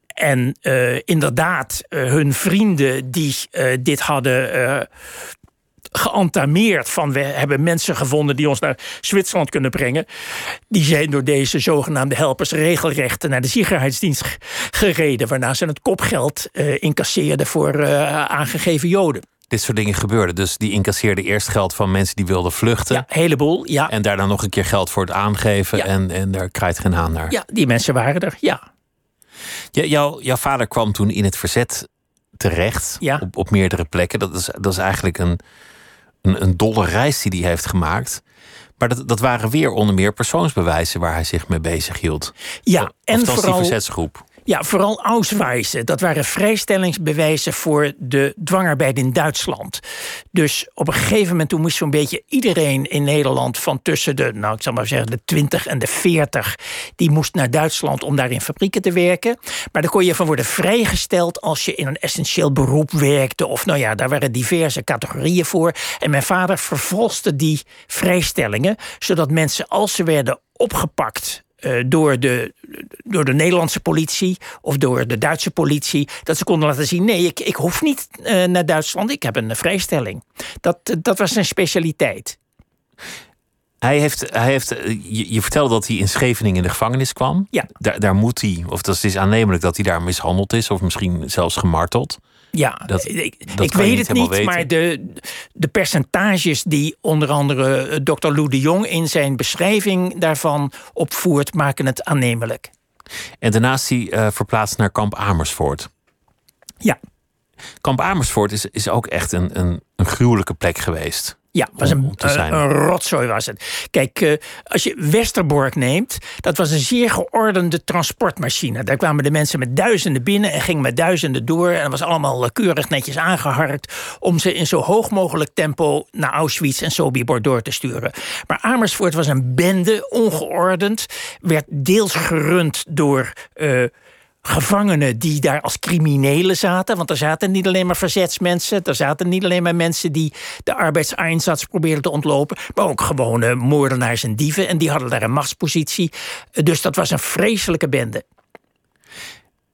E: En uh, inderdaad, uh, hun vrienden die uh, dit hadden geantameerd van we hebben mensen gevonden die ons naar Zwitserland kunnen brengen. Die zijn door deze zogenaamde helpers regelrecht naar de ziekenhuisdienst gereden, waarna ze het kopgeld incasseerden voor aangegeven Joden
D: dit soort dingen gebeurden. Dus die incasseerden eerst geld van mensen die wilden vluchten.
E: Ja, heleboel, ja.
D: En daarna nog een keer geld voor het aangeven. Ja. En, en daar krijgt geen haan naar.
E: Ja, die mensen waren er, ja.
D: ja jou, jouw vader kwam toen in het verzet terecht.
E: Ja.
D: Op, op meerdere plekken. Dat is, dat is eigenlijk een, een, een dolle reis die hij heeft gemaakt. Maar dat, dat waren weer onder meer persoonsbewijzen waar hij zich mee bezig hield.
E: Ja,
D: of,
E: en vooral,
D: die verzetsgroep.
E: Ja, vooral Ausweisen. Dat waren vrijstellingsbewijzen voor de dwangarbeid in Duitsland. Dus op een gegeven moment toen moest zo'n beetje iedereen in Nederland van tussen de, nou ik zal maar zeggen, de 20 en de 40, die moest naar Duitsland om daar in fabrieken te werken. Maar daar kon je van worden vrijgesteld als je in een essentieel beroep werkte. Of nou ja, daar waren diverse categorieën voor. En mijn vader vervolste die vrijstellingen, zodat mensen als ze werden opgepakt uh, door, de, door de Nederlandse politie of door de Duitse politie. Dat ze konden laten zien: nee, ik, ik hoef niet uh, naar Duitsland, ik heb een vrijstelling. Dat, dat was zijn specialiteit.
D: Hij heeft, hij heeft, je, je, vertelde dat hij in Scheveningen in de gevangenis kwam.
E: Ja.
D: Daar, daar moet hij, of dat is aannemelijk dat hij daar mishandeld is, of misschien zelfs gemarteld.
E: Ja, dat, ik, dat ik weet het niet, weten. maar de, de percentages die onder andere Dr. Lou de Jong in zijn beschrijving daarvan opvoert, maken het aannemelijk.
D: En daarnaast hij uh, verplaatst naar kamp Amersfoort.
E: Ja.
D: Kamp Amersfoort is, is ook echt een, een, een gruwelijke plek geweest.
E: Ja, was een, een, een, rotzooi was het. Kijk, uh, als je Westerbork neemt, dat was een zeer geordende transportmachine. Daar kwamen de mensen met duizenden binnen en gingen met duizenden door. En dat was allemaal keurig netjes aangeharkt om ze in zo hoog mogelijk tempo naar Auschwitz en Sobibor door te sturen. Maar Amersfoort was een bende, ongeordend, werd deels gerund door. Uh, gevangenen die daar als criminelen zaten. Want er zaten niet alleen maar verzetsmensen. Er zaten niet alleen maar mensen die de arbeidseinsatz probeerden te ontlopen. Maar ook gewone moordenaars en dieven. En die hadden daar een machtspositie. Dus dat was een vreselijke bende.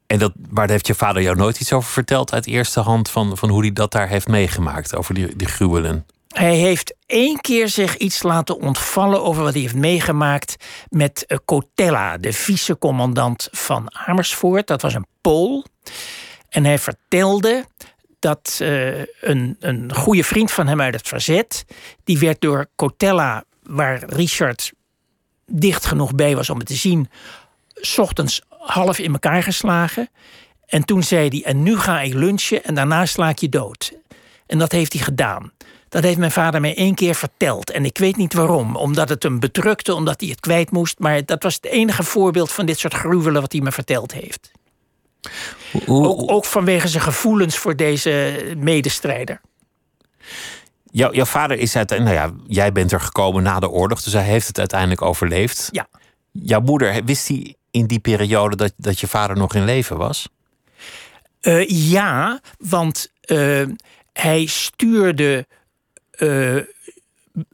D: En dat, waar heeft je vader jou nooit iets over verteld uit eerste hand van, van hoe hij dat daar heeft meegemaakt, over die, die gruwelen?
E: Hij heeft één keer zich iets laten ontvallen over wat hij heeft meegemaakt met Cotella, de vice-commandant van Amersfoort. Dat was een Pool. En hij vertelde dat uh, een, een goede vriend van hem uit het verzet, die werd door Cotella, waar Richard dicht genoeg bij was om het te zien, ochtends half in elkaar geslagen. En toen zei hij: En nu ga ik lunchen en daarna sla ik je dood. En dat heeft hij gedaan. Dat heeft mijn vader mij één keer verteld. En ik weet niet waarom. Omdat het hem bedrukte, omdat hij het kwijt moest. Maar dat was het enige voorbeeld van dit soort gruwelen wat hij me verteld heeft. Ook, ook vanwege zijn gevoelens voor deze medestrijder.
D: Jouw, jouw vader is uiteindelijk, nou ja, jij bent er gekomen na de oorlog, dus hij heeft het uiteindelijk overleefd.
E: Ja.
D: Jouw moeder, wist hij in die periode dat, dat je vader nog in leven was?
E: Uh, ja, want uh, hij stuurde uh,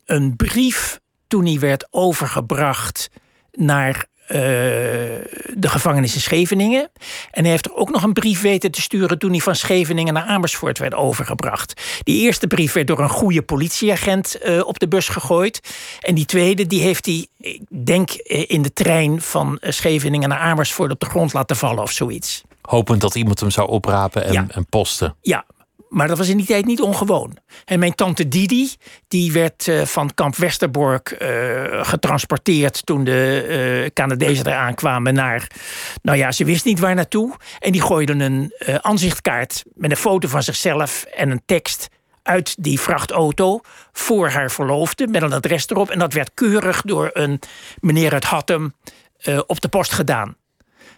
E: een brief toen hij werd overgebracht naar de gevangenis in Scheveningen. En hij heeft er ook nog een brief weten te sturen toen hij van Scheveningen naar Amersfoort werd overgebracht. Die eerste brief werd door een goede politieagent op de bus gegooid. En die tweede, die heeft hij, ik denk, in de trein van Scheveningen naar Amersfoort op de grond laten vallen of zoiets.
D: Hopend dat iemand hem zou oprapen en, en posten.
E: Ja, maar dat was in die tijd niet ongewoon. En mijn tante Didi, die werd uh, van kamp Westerbork uh, getransporteerd toen de uh, Canadezen eraan kwamen naar. Nou ja, ze wist niet waar naartoe. En die gooide een aanzichtkaart met een foto van zichzelf en een tekst uit die vrachtauto voor haar verloofde met een adres erop. En dat werd keurig door een meneer uit Hattem op de post gedaan.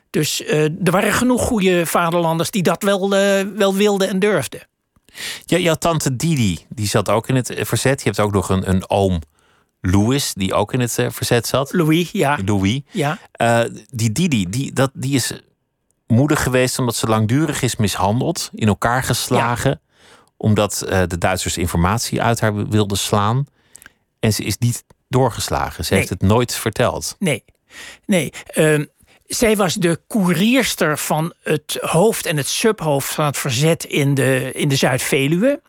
E: Dus er waren genoeg goede vaderlanders die dat wel, wel wilden en durfden.
D: Ja, jouw tante Didi, die zat ook in het eh, verzet. Je hebt ook nog een, een oom Louis, die ook in het uh, verzet zat.
E: Louis, ja.
D: Louis.
E: Ja.
D: Uh, die Didi, die, dat, die is moeder geweest omdat ze langdurig is mishandeld, in elkaar geslagen. Ja. Omdat uh, de Duitsers informatie uit haar wilden slaan. En ze is niet doorgeslagen. Ze nee. heeft het nooit verteld.
E: Nee, nee. Zij was de koerierster van het hoofd en het subhoofd van het verzet in de, in de Zuid-Veluwe.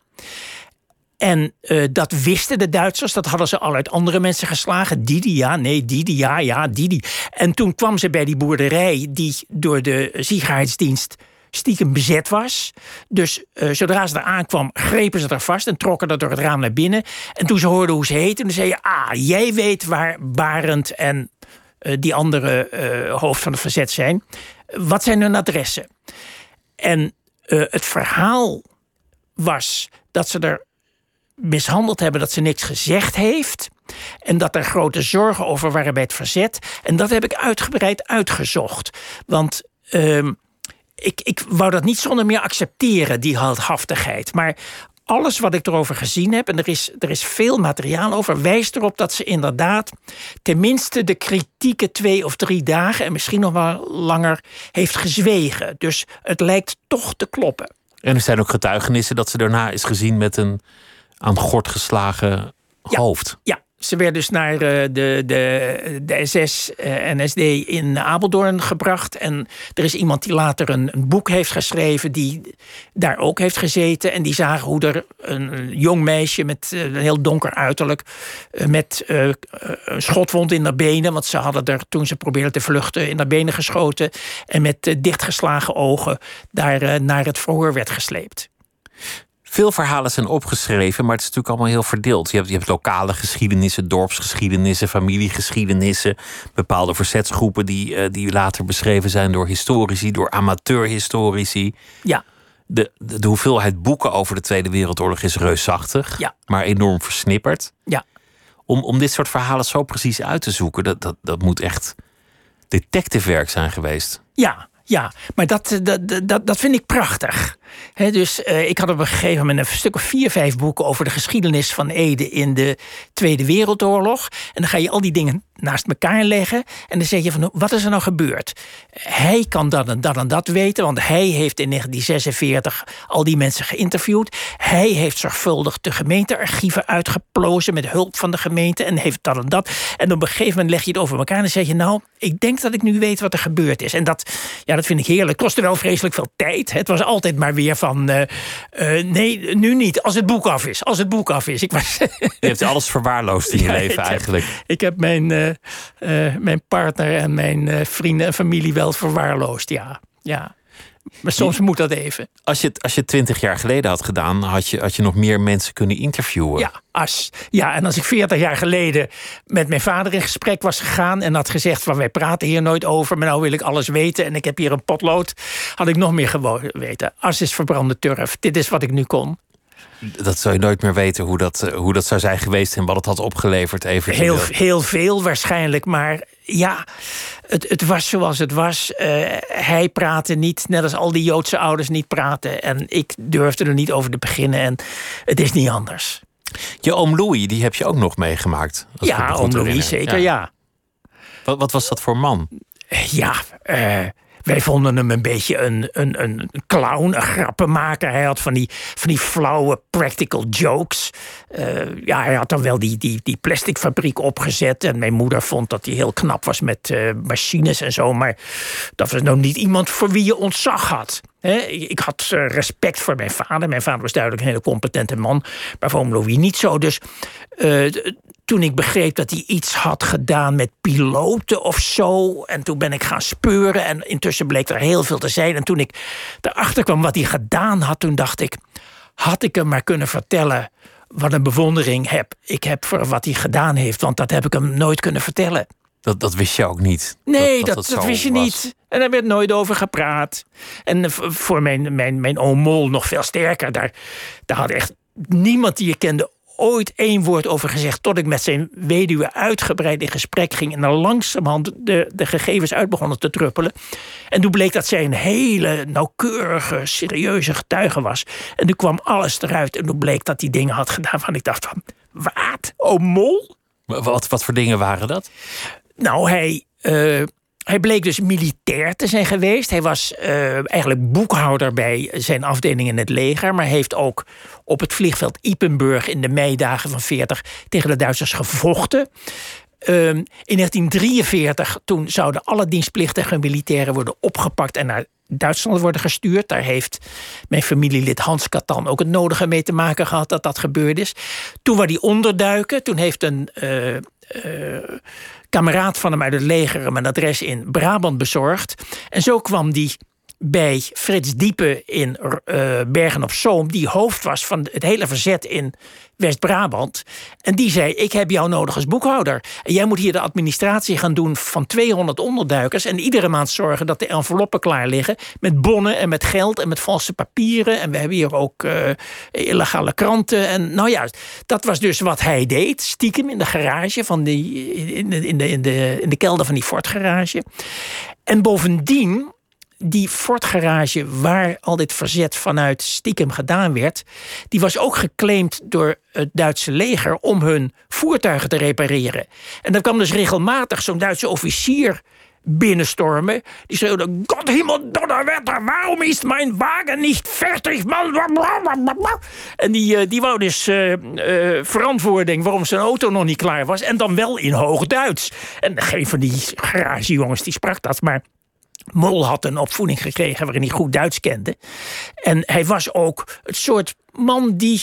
E: En uh, dat wisten de Duitsers, dat hadden ze al uit andere mensen geslagen. Didi, ja, nee, Didi, ja, ja, Didi. En toen kwam ze bij die boerderij die door de Ziegerheidsdienst stiekem bezet was. Dus uh, zodra ze er aankwam, grepen ze er vast en trokken dat door het raam naar binnen. En toen ze hoorden hoe ze heette, dan zei je: Ah, jij weet waar Barend en eh, die andere uh, hoofd van het verzet zijn. Wat zijn hun adressen? En uh, het verhaal was dat ze er mishandeld hebben, dat ze niks gezegd heeft. En dat er grote zorgen over waren bij het verzet. En dat heb ik uitgebreid uitgezocht. Want uh, ik, ik wou dat niet zonder meer accepteren, die heldhaftigheid. Maar alles wat ik erover gezien heb, en er is, er is veel materiaal over, wijst erop dat ze inderdaad tenminste de kritieke twee of drie dagen en misschien nog wel langer heeft gezwegen. Dus het lijkt toch te kloppen.
D: En er zijn ook getuigenissen dat ze daarna is gezien met een aan gort geslagen hoofd.
E: Ja, ze werd dus naar de, de, de SS en SD in Apeldoorn gebracht. En er is iemand die later een, een, boek heeft geschreven... die daar ook heeft gezeten. En die zagen hoe er een jong meisje met een heel donker uiterlijk... met uh, een schotwond in haar benen... want ze hadden er toen ze probeerden te vluchten in haar benen geschoten... en met dichtgeslagen ogen daar naar het verhoor werd gesleept.
D: Veel verhalen zijn opgeschreven, maar het is natuurlijk allemaal heel verdeeld. Je hebt, je hebt lokale geschiedenissen, dorpsgeschiedenissen, familiegeschiedenissen, bepaalde verzetsgroepen die, uh, die later beschreven zijn door historici, door amateurhistorici.
E: Ja.
D: De, de, de, hoeveelheid boeken over de Tweede Wereldoorlog is reusachtig,
E: ja.
D: maar enorm versnipperd.
E: Ja.
D: Om, om dit soort verhalen zo precies uit te zoeken, dat, dat, dat moet echt detectivewerk zijn geweest.
E: Ja, ja, maar dat, dat, dat, dat vind ik prachtig. Dus uh, ik had op een gegeven moment een stuk of vier, vijf boeken over de geschiedenis van Ede in de Tweede Wereldoorlog. En dan ga je al die dingen naast elkaar leggen. En dan zeg je van wat is er nou gebeurd? Hij kan dat en dat en dat weten, want hij heeft in 1946 al die mensen geïnterviewd. Hij heeft zorgvuldig de gemeentearchieven uitgeplozen met hulp van de gemeente en heeft dat en dat. En op een gegeven moment leg je het over elkaar en dan zeg je nou, ik denk dat ik nu weet wat er gebeurd is. En dat, ja, dat vind ik heerlijk. Kostte wel vreselijk veel tijd. Het was altijd maar weer van uh, uh, nee, nu niet. Als het boek af is. Als het boek af is. Ik was
D: je hebt alles verwaarloosd in je ja, leven eigenlijk.
E: Heb, ik heb mijn uh, mijn partner en mijn vrienden en familie wel verwaarloosd. Ja, ja. Maar soms moet dat even.
D: Als je het als je twintig jaar geleden had gedaan, had je, had je nog meer mensen kunnen interviewen.
E: Ja, als, ja, en als ik veertig jaar geleden met mijn vader in gesprek was gegaan en had gezegd: van wij praten hier nooit over, maar nou wil ik alles weten en ik heb hier een potlood, had ik nog meer gewoon weten. As is verbrande turf. Dit is wat ik nu kon
D: dat zou je nooit meer weten hoe dat, hoe dat zou zijn geweest en wat het had opgeleverd. Even
E: heel, heel veel waarschijnlijk, maar ja, het, het was zoals het was. Uh, hij praatte niet, net als al die Joodse ouders niet praten. En ik durfde er niet over te beginnen en het is niet anders.
D: Je oom Louis, die heb je ook nog meegemaakt.
E: Ja, oom Louis, zeker, ja. ja.
D: Wat, wat was dat voor man?
E: Ja, uh, Wij vonden hem een beetje een, een, een clown, een grappenmaker. Hij had van die, van die flauwe practical jokes. Uh, ja, hij had dan wel die, die, die plasticfabriek opgezet. En mijn moeder vond dat hij heel knap was met uh, machines en zo. Maar dat was nou niet iemand voor wie je ontzag had. ik had uh, respect voor mijn vader. Mijn vader was duidelijk een hele competente man. Maar voor Louis niet zo. Dus toen ik begreep dat hij iets had gedaan met piloten of zo. En toen ben ik gaan speuren. En intussen bleek er heel veel te zijn. En toen ik erachter kwam wat hij gedaan had, toen dacht ik: had ik hem maar kunnen vertellen wat een bewondering heb, ik heb voor wat hij gedaan heeft. Want dat heb ik hem nooit kunnen vertellen.
D: Dat, dat wist je ook niet.
E: Nee, dat, dat, dat, wist je niet. En daar werd nooit over gepraat. En voor mijn, mijn, mijn oom Mol nog veel sterker. Daar, daar had echt niemand die je kende ooit één woord over gezegd. Tot ik met zijn weduwe uitgebreid in gesprek ging. En dan langzamerhand de, de gegevens uit begonnen te druppelen. En toen bleek dat zij een hele nauwkeurige, serieuze getuige was. En toen kwam alles eruit. En toen bleek dat hij dingen had gedaan van ik dacht van... Wat? Oh, mol?
D: Wat, wat voor dingen waren dat?
E: Nou, hij... Uh, hij bleek dus militair te zijn geweest. Hij was uh, eigenlijk boekhouder bij zijn afdeling in het leger. Maar heeft ook op het vliegveld Ipenburg in de meidagen van 40 tegen de Duitsers gevochten. Uh, in 1943 toen zouden alle dienstplichtige militairen worden opgepakt en naar Duitsland worden gestuurd. Daar heeft mijn familielid Hans Katan ook het nodige mee te maken gehad dat dat gebeurd is. Toen was hij onderduiken. Toen heeft een uh, kameraad van hem uit het leger hem een adres in Brabant bezorgd. En zo kwam die bij Frits Diepe in uh, Bergen op Zoom, die hoofd was van het hele verzet in West-Brabant. En die zei: Ik heb jou nodig als boekhouder. En jij moet hier de administratie gaan doen van 200 onderduikers. En iedere maand zorgen dat de enveloppen klaar liggen. Met bonnen en met geld en met valse papieren. En we hebben hier ook uh, illegale kranten. En nou ja, dat was dus wat hij deed. Stiekem in de garage van die. in de, in de, in de, in de kelder van die Ford-garage. En bovendien die Ford-garage waar al dit verzet vanuit stiekem gedaan werd, die was ook geclaimd door het Duitse leger om hun voertuigen te repareren. En dan kwam dus regelmatig zo'n Duitse officier binnenstormen. Die schreeuwde: God Himmel, Donnerwetter, waarom is mijn wagen niet fertig? En die, eh, die wou dus uh, uh, verantwoording waarom zijn auto nog niet klaar was. En dan wel in hoog Duits. En geen van die garagejongens die sprak dat, maar Mol had een opvoeding gekregen waarin hij goed Duits kende. En hij was ook het soort man die.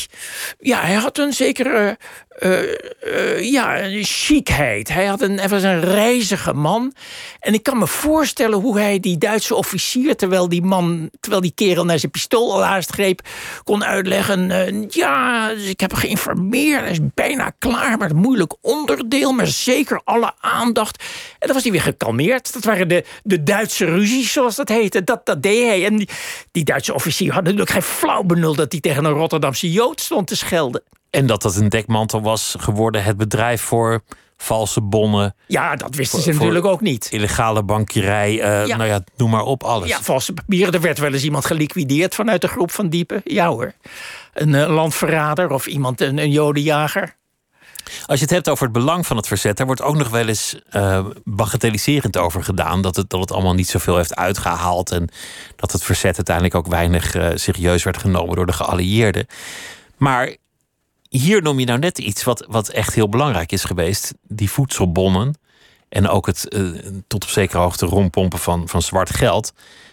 E: Ja, hij had een zekere uh, ja, chicheid. Hij, had een, hij was een reizige man. En ik kan me voorstellen hoe hij die Duitse officier, terwijl die man, terwijl die kerel naar zijn pistool al haast greep, kon uitleggen. Uh, ja, ik heb geïnformeerd. Hij is bijna klaar met moeilijk onderdeel, maar zeker alle aandacht. En dan was hij weer gekalmeerd. Dat waren de, de Duitse ruzies, zoals dat heette. Dat, dat deed hij. En die, die Duitse officier had natuurlijk geen flauw benul dat hij tegen een Rotterdamse Jood stond te schelden.
D: En dat dat een dekmantel was geworden, het bedrijf voor valse bonnen.
E: Ja, dat wisten ze natuurlijk ook niet.
D: Illegale bankierij, uh, ja. nou ja, noem maar op, alles.
E: Ja, valse papieren. Er werd wel eens iemand geliquideerd vanuit de groep van Diepen. Ja hoor. Een uh, landverrader of iemand, een, een jodenjager.
D: Als je het hebt over het belang van het verzet, daar wordt ook nog wel eens uh, bagatelliserend over gedaan. Dat het, dat het allemaal niet zoveel heeft uitgehaald. En dat het verzet uiteindelijk ook weinig uh, serieus werd genomen door de geallieerden. Maar hier noem je nou net iets wat, wat echt heel belangrijk is geweest: die voedselbonnen. En ook het uh, tot op zekere hoogte rondpompen van, van zwart geld.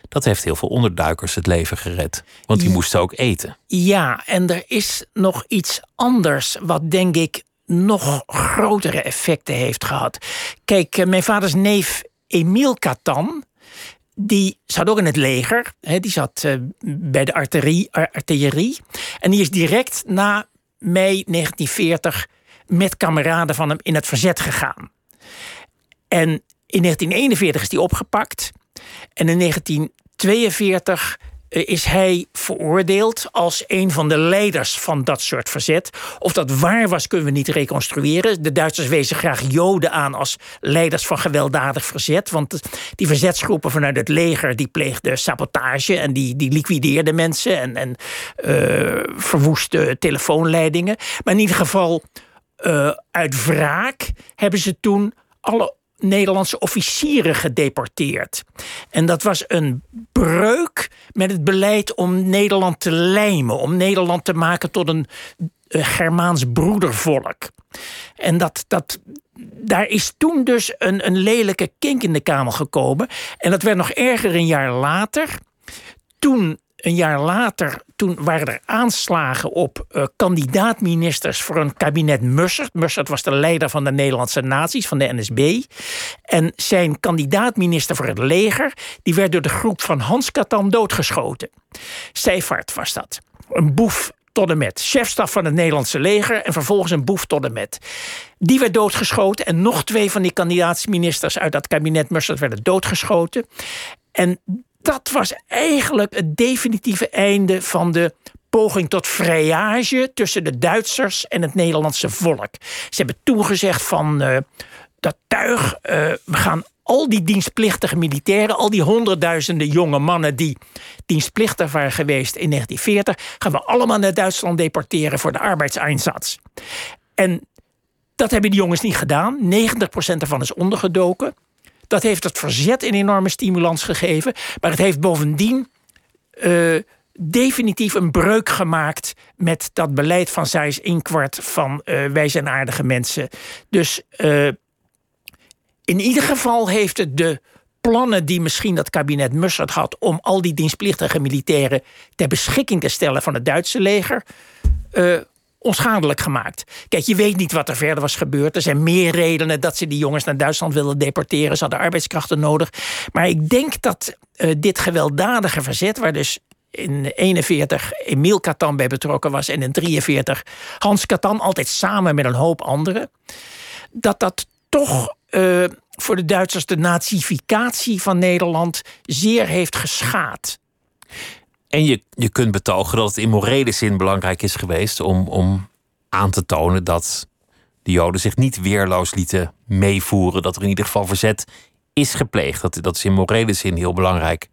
D: Dat heeft heel veel onderduikers het leven gered. Want die moesten ook eten.
E: Ja, en er is nog iets anders wat denk ik nog grotere effecten heeft gehad. Kijk, eh, mijn vaders neef Emile Catan, die zat ook in het leger. die zat eh, bij de artillerie, artillerie. En die is direct na mei 1940 met kameraden van hem in het verzet gegaan. En in 1941 is hij opgepakt. En in 1942 eh, is hij veroordeeld als een van de leiders van dat soort verzet. Of dat waar was, kunnen we niet reconstrueren. De Duitsers wezen graag Joden aan als leiders van gewelddadig verzet. Want die verzetsgroepen vanuit het leger die pleegden sabotage en die, die liquideerden mensen en, en uh, verwoesten telefoonleidingen. Maar in ieder geval, uh, uit wraak hebben ze toen alle Nederlandse officieren gedeporteerd. En dat was een breuk met het beleid om Nederland te lijmen, om Nederland te maken tot een uh, Germaans broedervolk. En dat, dat, daar is toen dus een, een lelijke kink in de kamer gekomen. En dat werd nog erger een jaar later. Toen een jaar later, toen waren er aanslagen op uh, kandidaat-ministers voor een kabinet Mussert. Mussert was de leider van de Nederlandse naties, van de NSB. En zijn kandidaat-minister voor het leger, die werd door de groep van Hans Katan doodgeschoten. Seifert was dat. Een boef tot en met. Chefstaf van het Nederlandse leger en vervolgens een boef tot en met. Die werd doodgeschoten en nog twee van die kandidaatsministers uit dat kabinet Mussert werden doodgeschoten. En dat was eigenlijk het definitieve einde van de poging tot vrijage tussen de Duitsers en het Nederlandse volk. Ze hebben toegezegd van uh, dat tuig, uh, we gaan al die dienstplichtige militairen, al die honderdduizenden jonge mannen die dienstplichtig waren geweest in 1940, gaan we allemaal naar Duitsland deporteren voor de arbeidseinsatz. En dat hebben die jongens niet gedaan. 90% ervan is ondergedoken. Dat heeft het verzet een enorme stimulans gegeven. Maar het heeft bovendien uh, definitief een breuk gemaakt met dat beleid van Zijs Inkwart van uh, wij zijn aardige mensen. Dus uh, in ieder geval heeft het de plannen die misschien dat kabinet Mussert had om al die dienstplichtige militairen ter beschikking te stellen van het Duitse leger. Onschadelijk gemaakt. Kijk, je weet niet wat er verder was gebeurd. Er zijn meer redenen dat ze die jongens naar Duitsland wilden deporteren. Ze hadden arbeidskrachten nodig. Maar ik denk dat uh, dit gewelddadige verzet, waar dus in 41 Emile Catan bij betrokken was en in 43 Hans Catan, altijd samen met een hoop anderen, dat dat toch uh, voor de Duitsers de nazificatie van Nederland zeer heeft geschaad.
D: En je, je kunt betogen dat het in morele zin belangrijk is geweest om, om aan te tonen dat de Joden zich niet weerloos lieten meevoeren. Dat er in ieder geval verzet is gepleegd. Dat, dat is in morele zin heel belangrijk.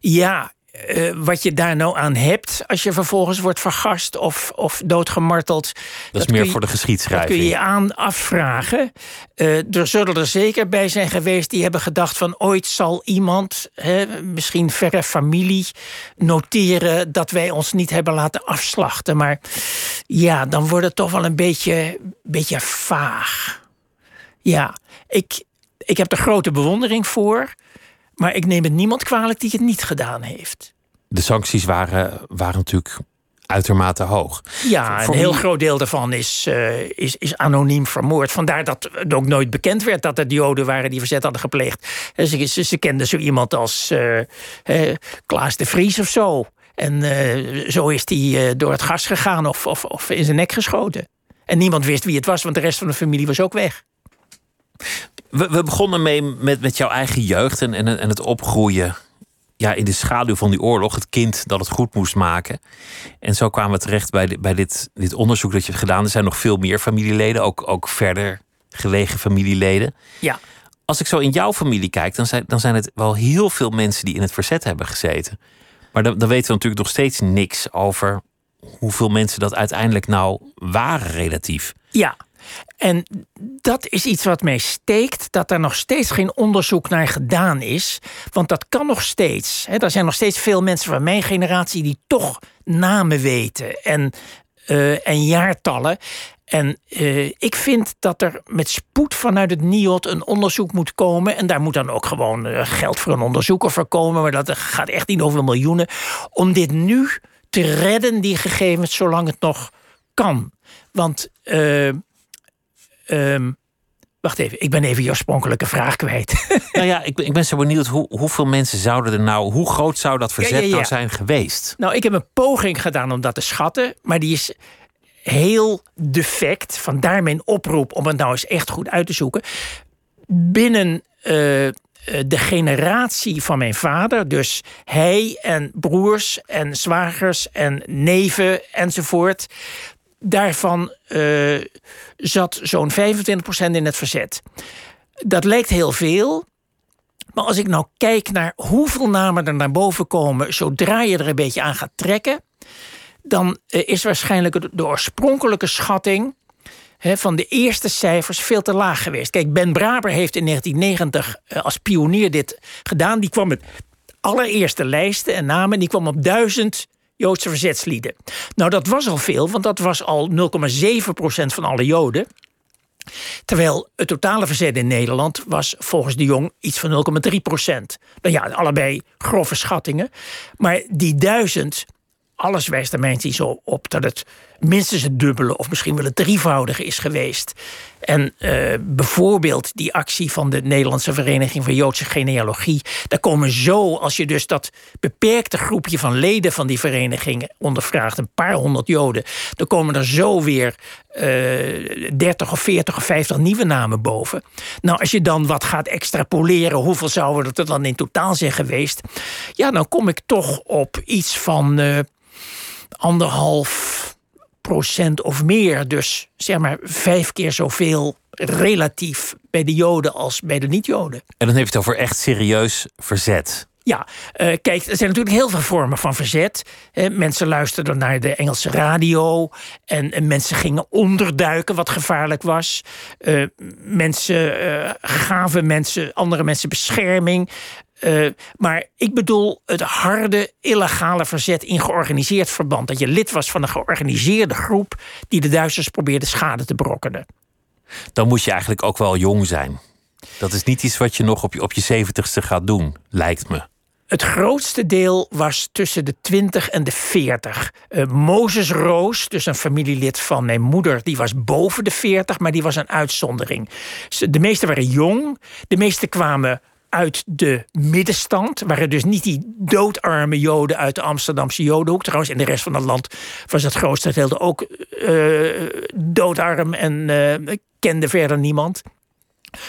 E: Ja, uh, wat je daar nou aan hebt als je vervolgens wordt vergast of, of doodgemarteld.
D: Dat, is meer je, voor de geschiedschrijving.
E: Dat kun je je aan afvragen. Uh, er zullen er zeker bij zijn geweest die hebben gedacht van ooit zal iemand, hè, misschien verre familie, noteren dat wij ons niet hebben laten afslachten. Maar ja, dan wordt het toch wel een beetje, beetje vaag. Ja, ik, ik heb er grote bewondering voor. Maar ik neem het niemand kwalijk die het niet gedaan heeft.
D: De sancties waren, waren natuurlijk uitermate hoog.
E: Ja, een heel groot deel daarvan is, uh, is, is anoniem vermoord. Vandaar dat het ook nooit bekend werd dat het Joden waren die verzet hadden gepleegd. Ze, ze, ze kenden zo iemand als uh, uh, Klaas de Vries of zo. En zo is hij door het gas gegaan of, of, of in zijn nek geschoten. En niemand wist wie het was, want de rest van de familie was ook weg.
D: We, we begonnen mee met, met jouw eigen jeugd en, en, en het opgroeien ja, in de schaduw van die oorlog. Het kind dat het goed moest maken. En zo kwamen we terecht bij, bij dit, dit onderzoek dat je hebt gedaan. Er zijn nog veel meer familieleden, ook, ook verder gelegen familieleden.
E: Ja.
D: Als ik zo in jouw familie kijk, dan zijn, dan zijn het wel heel veel mensen die in het verzet hebben gezeten. Maar dan, dan weten we natuurlijk nog steeds niks over hoeveel mensen dat uiteindelijk nou waren relatief.
E: Ja, en dat is iets wat mij steekt, dat er nog steeds geen onderzoek naar gedaan is. Want dat kan nog steeds. Hè. Er zijn nog steeds veel mensen van mijn generatie die toch namen weten en, uh, en jaartallen. En uh, ik vind dat er met spoed vanuit het NIOD een onderzoek moet komen. En daar moet dan ook gewoon uh, geld voor een onderzoeker voor komen. Maar dat gaat echt niet over miljoenen. Om dit nu te redden, die gegevens, zolang het nog kan. Want Um, wacht even, ik ben even je oorspronkelijke vraag kwijt.
D: Nou ja, ik, ik ben zo benieuwd hoe, hoeveel mensen zouden er nou, hoe groot zou dat verzet ja, ja, ja. nou zijn geweest?
E: Nou, ik heb een poging gedaan om dat te schatten, maar die is heel defect. Vandaar mijn oproep om het nou eens echt goed uit te zoeken. Binnen uh, de generatie van mijn vader, dus hij en broers en zwagers en neven enzovoort, daarvan uh, zat zo'n 25% in het verzet. Dat lijkt heel veel. Maar als ik nou kijk naar hoeveel namen er naar boven komen zodra je er een beetje aan gaat trekken, dan uh, is waarschijnlijk de oorspronkelijke schatting van de eerste cijfers veel te laag geweest. Kijk, Ben Braber heeft in 1990 eh, als pionier dit gedaan. Die kwam met allereerste lijsten en namen. Die kwam op duizend Joodse verzetslieden. Nou, dat was al veel, want dat was al 0,7% van alle Joden. Terwijl het totale verzet in Nederland was volgens de Jong iets van 0,3 procent. Nou ja, allebei grove schattingen. Maar die duizend, alles wijst er mensen zo op dat het minstens het dubbele of misschien wel het drievoudige is geweest. En uh, bijvoorbeeld die actie van de Nederlandse Vereniging voor Joodse Genealogie. Daar komen zo, als je dus dat beperkte groepje van leden van die vereniging ondervraagt, een paar honderd Joden, dan komen er zo weer uh, 30 of 40 of 50 nieuwe namen boven. Nou, als je dan wat gaat extrapoleren, hoeveel zouden er dan in totaal zijn geweest? Ja, dan kom ik toch op iets van uh, anderhalf of meer. Dus zeg maar vijf keer zoveel relatief bij de Joden als bij de niet-Joden.
D: En dan je het over echt serieus verzet.
E: Ja, uh, kijk, er zijn natuurlijk heel veel vormen van verzet. Mensen luisterden naar de Engelse radio en, en mensen gingen onderduiken wat gevaarlijk was. Uh, mensen gaven mensen, andere mensen bescherming. Uh, maar ik bedoel het harde, illegale verzet in georganiseerd verband. Dat je lid was van een georganiseerde groep die de Duitsers probeerde schade te brokkenen.
D: Dan moet je eigenlijk ook wel jong zijn. Dat is niet iets wat je nog op je, op je zeventigste gaat doen, lijkt me.
E: Het grootste deel was tussen de 20 en de 40. Uh, eh, Mozes Roos, dus een familielid van mijn moeder, die was boven de 40, maar die was een uitzondering. De meesten waren jong, de meesten kwamen uit de middenstand. Waren dus niet die doodarme Joden uit de Amsterdamse Jodenhoek. Trouwens, in de rest van het land was het grootste deel ook uh, doodarm en uh, kende verder niemand.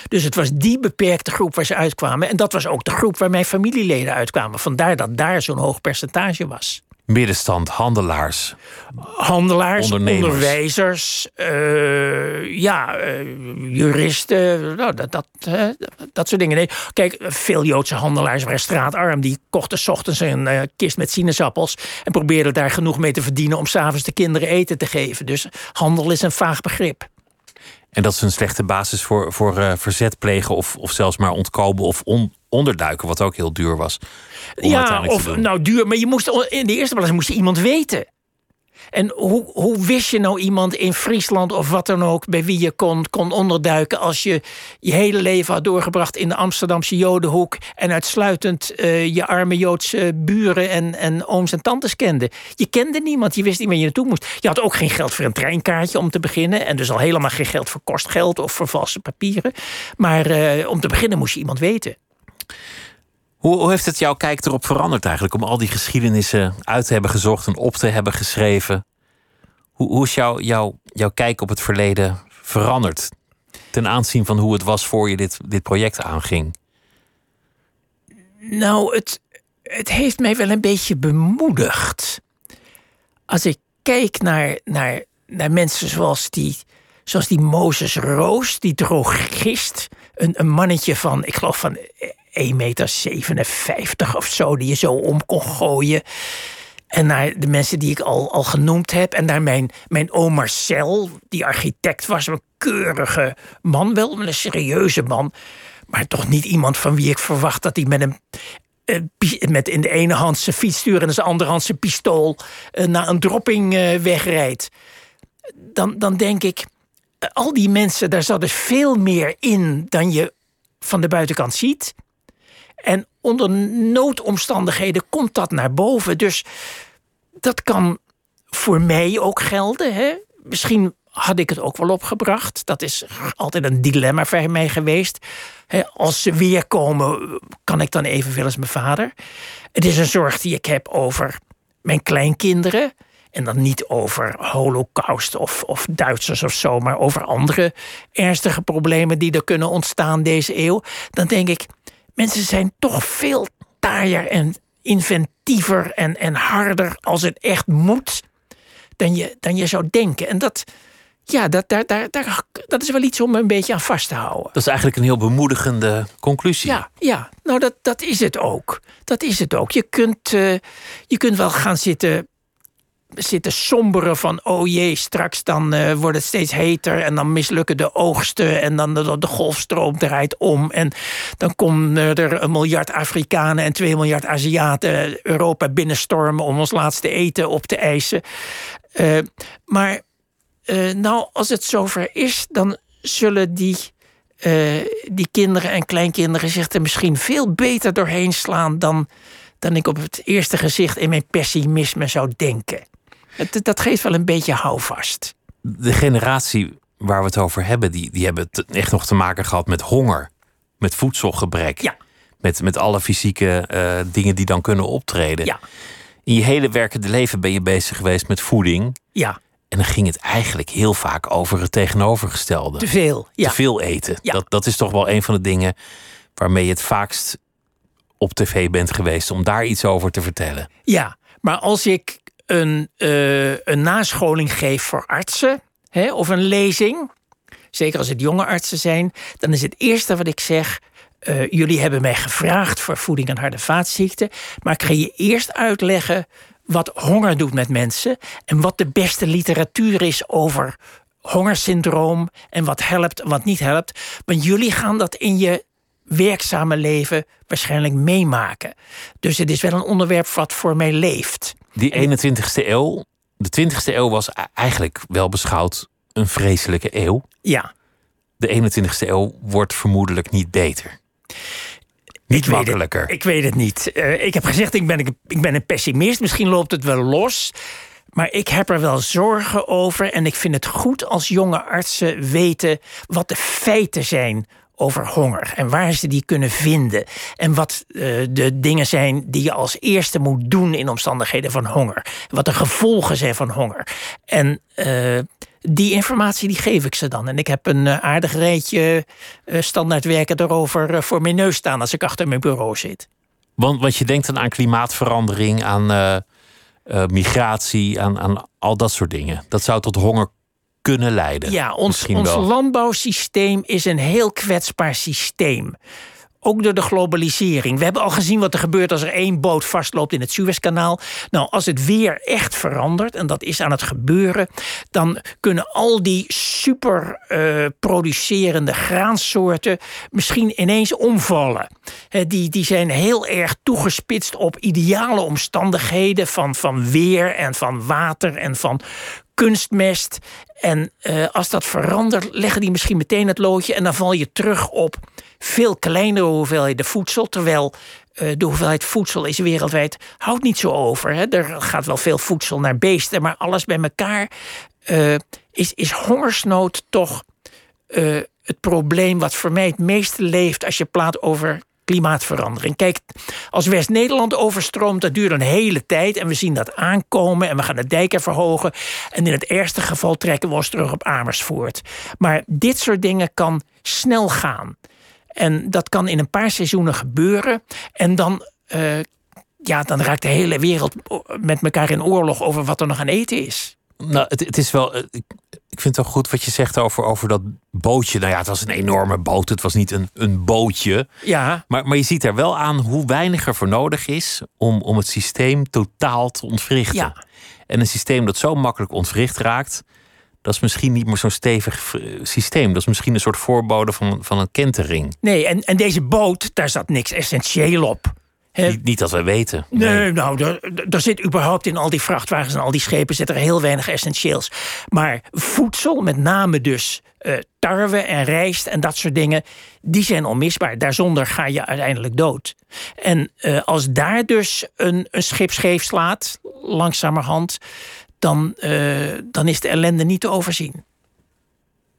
E: Dus het was die beperkte groep waar ze uitkwamen. En dat was ook de groep waar mijn familieleden uitkwamen. Vandaar dat daar zo'n hoog percentage was
D: middenstand, handelaars.
E: Handelaars, onderwijzers, uh, ja, uh, juristen, nou, dat, dat, uh, dat soort dingen. Nee, kijk, veel Joodse handelaars waren straatarm. Die kochten s ochtends een kist met sinaasappels... en probeerden daar genoeg mee te verdienen... om s'avonds de kinderen eten te geven. Dus handel is een vaag begrip.
D: En dat is een slechte basis voor, voor verzet plegen... Of, of zelfs maar ontkomen of on, onderduiken, wat ook heel duur was.
E: Ja, of nou duur, maar je moest in de eerste plaats moest je iemand weten. En hoe, hoe wist je nou iemand in Friesland of wat dan ook... bij wie je kon, kon onderduiken als je je hele leven had doorgebracht... in de Amsterdamse Jodenhoek... en uitsluitend uh, je arme Joodse buren en, en ooms en tantes kende. Je kende niemand, je wist niet waar je naartoe moest. Je had ook geen geld voor een treinkaartje om te beginnen... en dus al helemaal geen geld voor kostgeld of voor valse papieren. Maar uh, om te beginnen moest je iemand weten.
D: Hoe, heeft het jouw kijk erop veranderd eigenlijk? Om al die geschiedenissen uit te hebben gezocht en op te hebben geschreven. Hoe, is jouw, jouw, jouw kijk op het verleden veranderd? Ten aanzien van hoe het was voor je dit, dit project aanging?
E: Nou, het, het heeft mij wel een beetje bemoedigd. Als ik kijk naar, naar, naar mensen zoals die, zoals die Mozes Roos, die drogist. Een, een mannetje van, ik geloof van 1,57 meter of zo, die je zo om kon gooien. En naar de mensen die ik al, al genoemd heb. En naar mijn, mijn oom Marcel, die architect was. Een keurige man, wel een serieuze man. Maar toch niet iemand van wie ik verwacht dat hij met een. Eh, met in de ene hand zijn fietsstuur en in de andere hand zijn pistool uh, naar een dropping uh, wegrijdt. Dan, dan denk ik, al die mensen, daar zat dus veel meer in dan je van de buitenkant ziet. En onder noodomstandigheden komt dat naar boven. Dus dat kan voor mij ook gelden. Hè? Misschien had ik het ook wel opgebracht. Dat is altijd een dilemma voor mij geweest. als ze weer komen, kan ik dan evenveel als mijn vader. Het is een zorg die ik heb over mijn kleinkinderen. En dan niet over holocaust of, of Duitsers of zo, maar over andere ernstige problemen die er kunnen ontstaan deze eeuw. Dan denk ik, mensen zijn toch veel taaier en inventiever en, en harder als het echt moet dan je, dan je zou denken. En dat, ja, dat, daar, daar, daar, dat is wel iets om een beetje aan vast te houden.
D: Dat is eigenlijk een heel bemoedigende conclusie.
E: Ja, ja. nou dat, dat is het ook. Dat is het ook. Je kunt, uh, je kunt wel gaan zitten zitten somberen van... oh jee, straks dan eh, wordt het steeds heter... en dan mislukken de oogsten en dan de, de golfstroom draait om... en dan komen er een miljard Afrikanen en twee miljard Aziaten... Europa binnenstormen om ons laatste eten op te eisen. Uh, maar uh, nou, als het zover is, dan zullen die... Uh, die kinderen en kleinkinderen zich er misschien veel beter doorheen slaan dan, dan ik op het eerste gezicht in mijn pessimisme zou denken. Het, dat geeft wel een beetje houvast.
D: De generatie waar we het over hebben, die, die hebben het echt nog te maken gehad met honger, met voedselgebrek.
E: Ja.
D: Met, met alle fysieke uh, dingen die dan kunnen optreden.
E: Ja.
D: In je hele werkende leven ben je bezig geweest met voeding.
E: Ja.
D: En dan ging het eigenlijk heel vaak over het tegenovergestelde.
E: Te veel. Ja.
D: Te veel eten.
E: Ja.
D: Dat, dat is toch wel een van de dingen waarmee je het vaakst op tv bent geweest om daar iets over te vertellen.
E: Ja, maar als ik een, uh, een nascholing geef voor artsen hè, of een lezing, zeker als het jonge artsen zijn, dan is het eerste wat ik zeg. Uh, jullie hebben mij gevraagd voor voeding en harde vaatziekten, maar ik ga je eerst uitleggen wat honger doet met mensen en wat de beste literatuur is over hongersyndroom en wat helpt en wat niet helpt. Want jullie gaan dat in je werkzame leven waarschijnlijk meemaken. Dus het is wel een onderwerp wat voor mij leeft.
D: Die 21ste eeuw, de 20ste eeuw was eigenlijk wel beschouwd een vreselijke eeuw.
E: Ja.
D: De 21ste eeuw wordt vermoedelijk niet beter. Niet
E: ik
D: makkelijker.
E: Weet het, ik weet het niet. Uh, ik heb gezegd, ik ben, ik ben een pessimist. Misschien loopt het wel los. Maar ik heb er wel zorgen over. En ik vind het goed als jonge artsen weten wat de feiten zijn over honger en waar ze die kunnen vinden. En wat uh, de dingen zijn die je als eerste moet doen in omstandigheden van honger. Wat de gevolgen zijn van honger. En uh, die informatie die geef ik ze dan. En ik heb een uh, aardig rijtje standaardwerken erover voor mijn neus staan als ik achter mijn bureau zit.
D: Want, want je denkt dan aan klimaatverandering, aan migratie, aan, aan al dat soort dingen. Dat zou tot honger kunnen leiden.
E: Ja, ons, ons landbouwsysteem is een heel kwetsbaar systeem. Ook door de globalisering. We hebben al gezien wat er gebeurt als er één boot vastloopt in het Suezkanaal. Nou, als het weer echt verandert, en dat is aan het gebeuren, dan kunnen al die super uh, producerende graansoorten misschien ineens omvallen. He, die, die zijn heel erg toegespitst op ideale omstandigheden van, van weer en van water en van kunstmest. En uh, als dat verandert, leggen die misschien meteen het loodje en dan val je terug op veel kleinere hoeveelheden voedsel. Terwijl uh, de hoeveelheid voedsel is wereldwijd houdt niet zo over. Hè. Er gaat wel veel voedsel naar beesten, maar alles bij elkaar uh, is, is hongersnood toch het probleem wat voor mij het meeste leeft als je praat over klimaatverandering. Kijk, als West-Nederland overstroomt, dat duurt een hele tijd. En we zien dat aankomen en we gaan de dijken verhogen. En in het ergste geval trekken we ons terug op Amersfoort. Maar dit soort dingen kan snel gaan. En dat kan in een paar seizoenen gebeuren. En dan, uh, ja, dan raakt de hele wereld met elkaar in oorlog over wat er nog aan eten is.
D: Nou, het, het is wel. Ik, ik vind het wel goed wat je zegt over, over dat bootje. Nou ja, het was een enorme boot. Het was niet een, een bootje.
E: Ja.
D: Maar, maar je ziet er wel aan hoe weinig er voor nodig is om, om het systeem totaal te ontwrichten.
E: Ja.
D: En een systeem dat zo makkelijk ontwricht raakt, dat is misschien niet meer zo'n stevig systeem. Dat is misschien een soort voorbode van, van een kentering.
E: Nee, en, en deze boot, daar zat niks essentieel op.
D: Niet, niet, dat we weten.
E: Nee, nee nou, er, zit überhaupt in al die vrachtwagens en al die schepen zit er heel weinig essentieels. Maar voedsel, met name dus uh, tarwe en rijst en dat soort dingen, die zijn onmisbaar. Daarzonder ga je uiteindelijk dood. En uh, als daar dus een, een schip scheef slaat, langzamerhand, dan, uh, dan is de ellende niet te overzien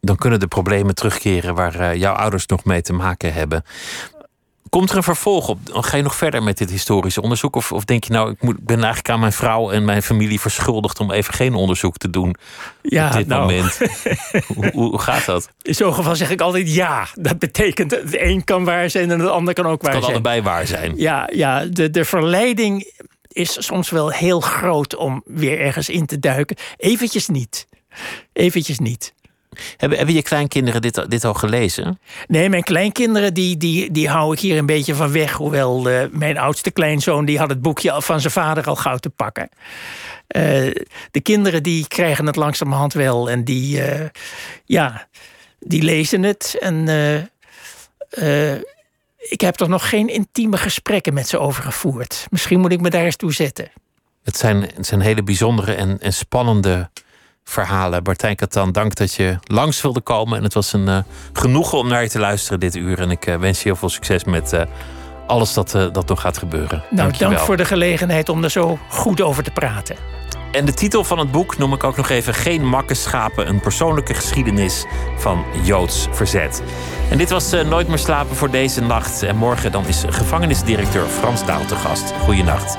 D: dan kunnen de problemen terugkeren waar jouw ouders nog mee te maken hebben. Komt er een vervolg op? Ga je nog verder met dit historische onderzoek? Of, of denk je nou, ik moet, ben eigenlijk aan mijn vrouw en mijn familie verschuldigd om even geen onderzoek te doen
E: ja,
D: op dit
E: nou.
D: moment? hoe, hoe, gaat dat?
E: In zo'n geval zeg ik altijd ja. Dat betekent het een kan waar zijn en het ander kan ook waar
D: het kan
E: zijn.
D: allebei waar zijn.
E: Ja, ja de, de verleiding is soms wel heel groot om weer ergens in te duiken. Eventjes niet. Eventjes niet.
D: Hebben, hebben je kleinkinderen dit, dit al gelezen?
E: Nee, mijn kleinkinderen die, die, die hou ik hier een beetje van weg. Hoewel uh, mijn oudste kleinzoon die had het boekje van zijn vader al gauw te pakken. Uh, de kinderen die krijgen het langzamerhand wel. En die, uh, ja, die lezen het. En ik heb toch nog geen intieme gesprekken met ze over gevoerd. Misschien moet ik me daar eens toe zetten.
D: Het zijn, het zijn hele bijzondere en, en spannende verhalen. Martijn Katan, dank dat je langs wilde komen. En het was een uh, genoegen om naar je te luisteren dit uur. En ik uh, wens je heel veel succes met uh, alles dat, dat nog gaat gebeuren.
E: Nou, dank voor de gelegenheid om er zo goed over te praten.
D: En de titel van het boek noem ik ook nog even Geen makke schapen. Een persoonlijke geschiedenis van Joods verzet. En dit was Nooit meer slapen voor deze nacht. En morgen dan is gevangenisdirecteur Frans Daal te gast. Goeienacht.